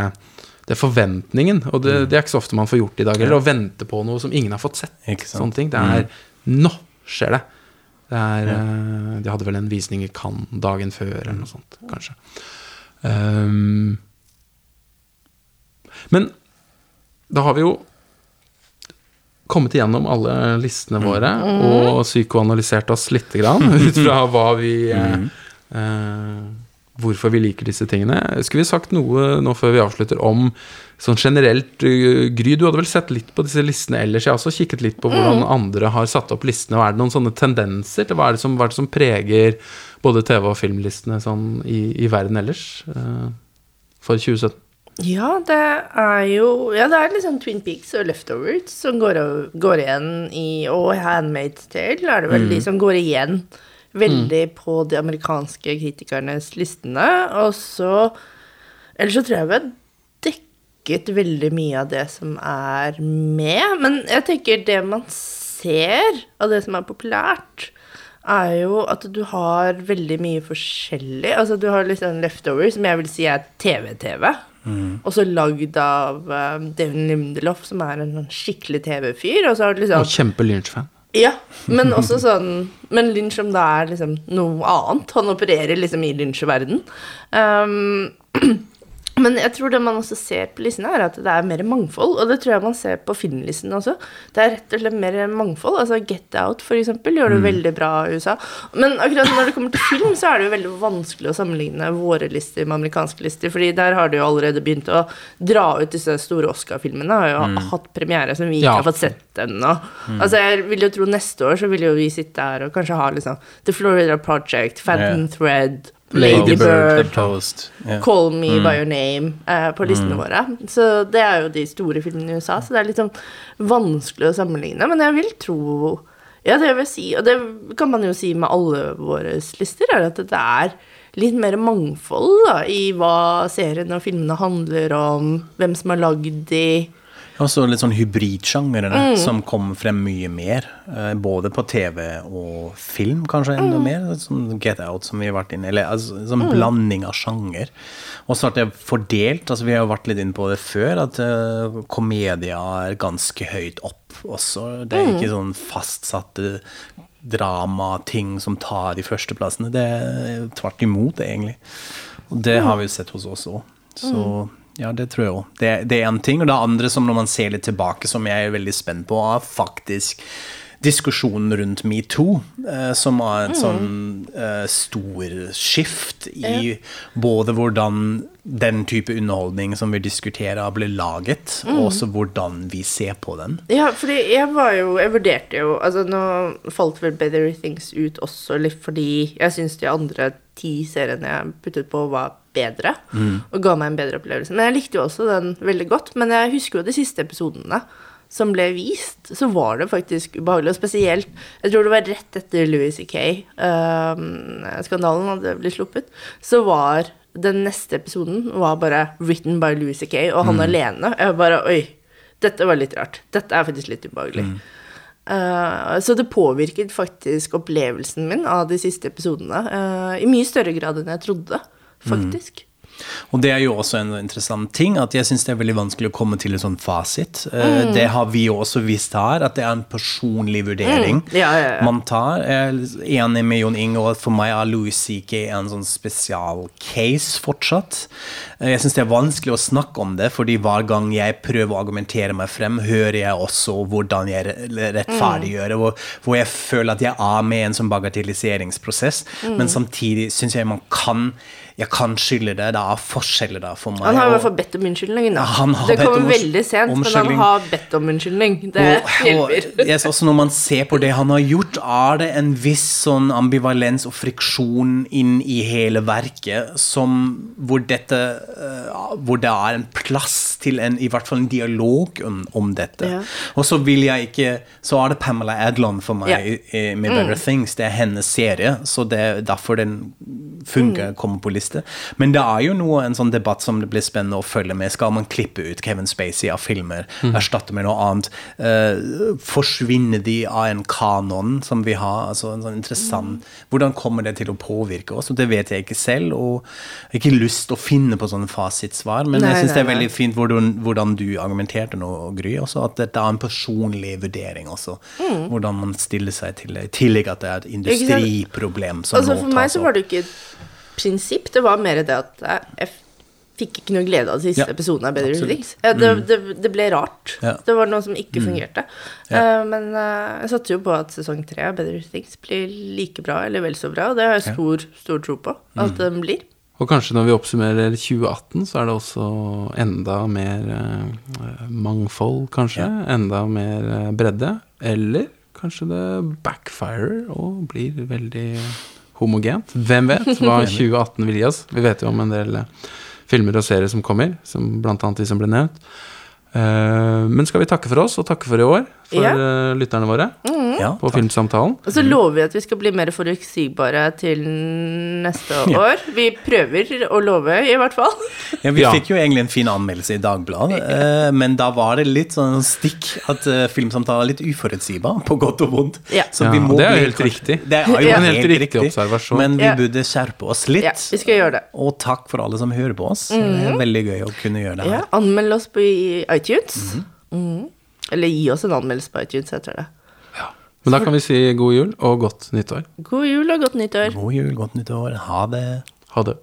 det er forventningen. Og det, det er ikke så ofte man får gjort i dag. Eller å vente på noe som ingen har fått sett. Sånne ting. Det er Nå skjer det! det er, eh, de hadde vel en visning i Cannes dagen før, eller noe sånt, kanskje. Um, men da har vi jo kommet igjennom alle listene våre og psykoanalysert oss lite grann ut fra hva vi mm. eh, Hvorfor vi liker disse tingene. Skulle vi sagt noe nå før vi avslutter om sånn generelt eh, Gry, du hadde vel sett litt på disse listene ellers? Jeg har også kikket litt på hvordan andre har satt opp listene. og Er det noen sånne tendenser til hva er det som, hva er det som preger både TV- og filmlistene sånn i, i verden ellers uh, for 2017? Ja, det er jo Ja, det er liksom Twin Peaks og Leftovers som går, går igjen i Og Handmaid's Tale er det vel de som går igjen veldig på de amerikanske kritikernes listene. Og så Ellers så tror jeg vi har dekket veldig mye av det som er med. Men jeg tenker det man ser av det som er populært, er jo at du har veldig mye forskjellig. Altså du har liksom Leftover, som jeg vil si er TV-TV. Også lagd av um, David Lindelof, som er en sånn skikkelig TV-fyr. Og så har du liksom Og kjempe-Lynch-fan. ja, men også sånn Men Lynch som da er liksom noe annet. Han opererer liksom i Lynch-verden. Um, men jeg tror det man også ser på listene, er at det er mer mangfold. Og det tror jeg man ser på filmlistene også. Det er rett og slett mer mangfold. Altså Get Out, for eksempel, gjør det veldig bra i USA. Men akkurat når det kommer til film, så er det jo veldig vanskelig å sammenligne våre lister med amerikanske lister. Fordi der har de jo allerede begynt å dra ut disse store Oscar-filmene. Har jo hatt premiere som vi ikke Ja. har fått sett ennå. Altså, jeg vil jo tro neste år så vil jo vi sitte her og kanskje ha liksom The Florida Project, Phantom yeah. Thread, Lady Lady Bird, Bird, Post. Ja. Call Me By Your Name eh, på listene våre. Så det er jo de store filmene i USA, så det er litt sånn vanskelig å sammenligne. Men jeg vil tro Ja, det vil si, og det kan man jo si med alle våre lister, er at det er litt mer mangfold da, i hva seriene og filmene handler om, hvem som har lagd de. Også litt sånn hybridsjangere som kom frem mye mer. eh, Både på TV og film, kanskje enda mer. Som Get Out, som vi har vært inne. Eller altså, sånn blanding av sjanger. Og så har det fordelt. altså Vi har jo vært litt inne på det før, at uh, komedia er ganske høyt opp også. Det er ikke sånn fastsatte dramating som tar de førsteplassene. Det er tvert imot, egentlig. Og det har vi jo sett hos oss òg. Så ja, det tror jeg òg. Det, det er én ting. Og det andre som når man ser litt tilbake, som jeg er veldig spent på, er faktisk diskusjonen rundt metoo, eh, som er Mm. sånn eh, stor skift i både hvordan den type underholdning som vi diskuterer, blir laget, Mm. og også hvordan vi ser på den. Ja, fordi jeg var jo Jeg vurderte jo Altså, nå falt vel Better Things ut også litt fordi jeg syns de andre ti seriene jeg puttet på, var bedre. Og ga meg en bedre opplevelse. Men jeg likte jo også den veldig godt. Men jeg husker jo de siste episodene som ble vist, så var det faktisk ubehagelig. Og spesielt Jeg tror det var rett etter Louis C.K.-skandalen hadde blitt sluppet. Så var den neste episoden var bare written by Louis C.K., og han alene. Jeg bare Oi, dette var litt rart. Dette er faktisk litt ubehagelig. Eh, så det påvirket faktisk opplevelsen min av de siste episodene uh, i mye større grad enn jeg trodde, faktisk. Og det er jo også en interessant ting, at jeg syns det er veldig vanskelig å komme til en sånn fasit. Mm. Det har vi jo også visst her, at det er en personlig vurdering Ja, ja, ja. man tar. Jeg er enig med Jon Inge, og for meg er Louis C.K. en sånn spesialcase fortsatt. Eh, Jeg syns det er vanskelig å snakke om det, fordi hver gang jeg prøver å argumentere meg frem, hører jeg også hvordan jeg re- rettferdiggjør det, hvor, hvor jeg føler at jeg er med i en sånn bagatelliseringsprosess, men samtidig syns jeg man kan jeg kan skylde det. Det er forskjeller der for meg. Han har i hvert fall bedt om unnskyldning. Han det kommer om veldig sent, men han har bedt om unnskyldning. Det og, og hjelper. jeg, også når man ser på det han har gjort, er det en viss sånn ambivalens og friksjon inn i hele verket som, hvor, dette, eh, hvor det er en plass til en, i hvert fall en dialog om, om dette. Ja. Og så vil jeg ikke Så er det Pamela Adlon for meg Ja. Mm. med Better Things. Det er hennes serie, så det er derfor den funker, Mm. kommer på liste. Men det er jo noe, en sånn debatt som det blir spennende å følge med. Skal man klippe ut Kevin Spacey av filmer, erstatte med noe annet? Uh, forsvinner de av en kanon som vi har? Altså en sånn interessant Hvordan kommer det til å påvirke oss? Og det vet jeg ikke selv, og jeg har ikke lyst til å finne på sånne fasitsvar, men Nei, jeg syns det er veldig fint hvordan, hvordan du argumenterte nå, Gry, også, at dette er en personlig vurdering også. Mm. Hvordan man stiller seg til det. I tillegg at det er et industriproblem som Altså, for meg så var det ikke prinsipp, det var mer det at jeg, jeg fikk ikke noe glede av de siste Ja, episodene av Better absolutt. Mm. Things. Ja, det, det, det ble rart. Ja. Det var noe som ikke fungerte. Ja. Uh, men uh, jeg satser jo på at sesong tre av Better Things blir like bra eller vel så bra, og det har jeg stor, stor tro på Mm. at den blir. Og kanskje når vi oppsummerer 2018, så er det også enda mer uh, mangfold, kanskje. Enda mer eh, bredde. Eller kanskje det backfirer og blir veldig homogent. Hvem vet hva 2018 vil gi oss? Vi vet jo om en del eh, filmer og serier som kommer, som annet de som ble nevnt. Eh, men skal vi takke for oss, og takke for i år, for Ja. eh, lytterne våre Ja, på takk. Filmsamtalen? Og så lover vi at vi skal bli mer forutsigbare til neste år. Vi prøver å love, i hvert fall. Ja, vi Ja. fikk jo egentlig en fin anmeldelse i Dagbladet, eh, men da var det litt sånn stikk at filmsamtalen er litt uforutsigbar, på godt og vondt. Ja. Så vi må det er jo helt riktig. Det er jo Ja. En helt, riktig observasjon. men vi Ja. burde skjerpe oss litt. Ja, vi skal gjøre det. Og takk for alle som hører på oss. Det er veldig gøy å kunne gjøre det Ja, her. anmeld oss på iTunes. iTunes. Mhm. Eller gi oss en anmeldelse på iTunes, heter det. Ja. Men da kan vi si god jul og godt nyttår. God jul og godt nyttår. God jul, godt nyttår. Ha det. Ha det.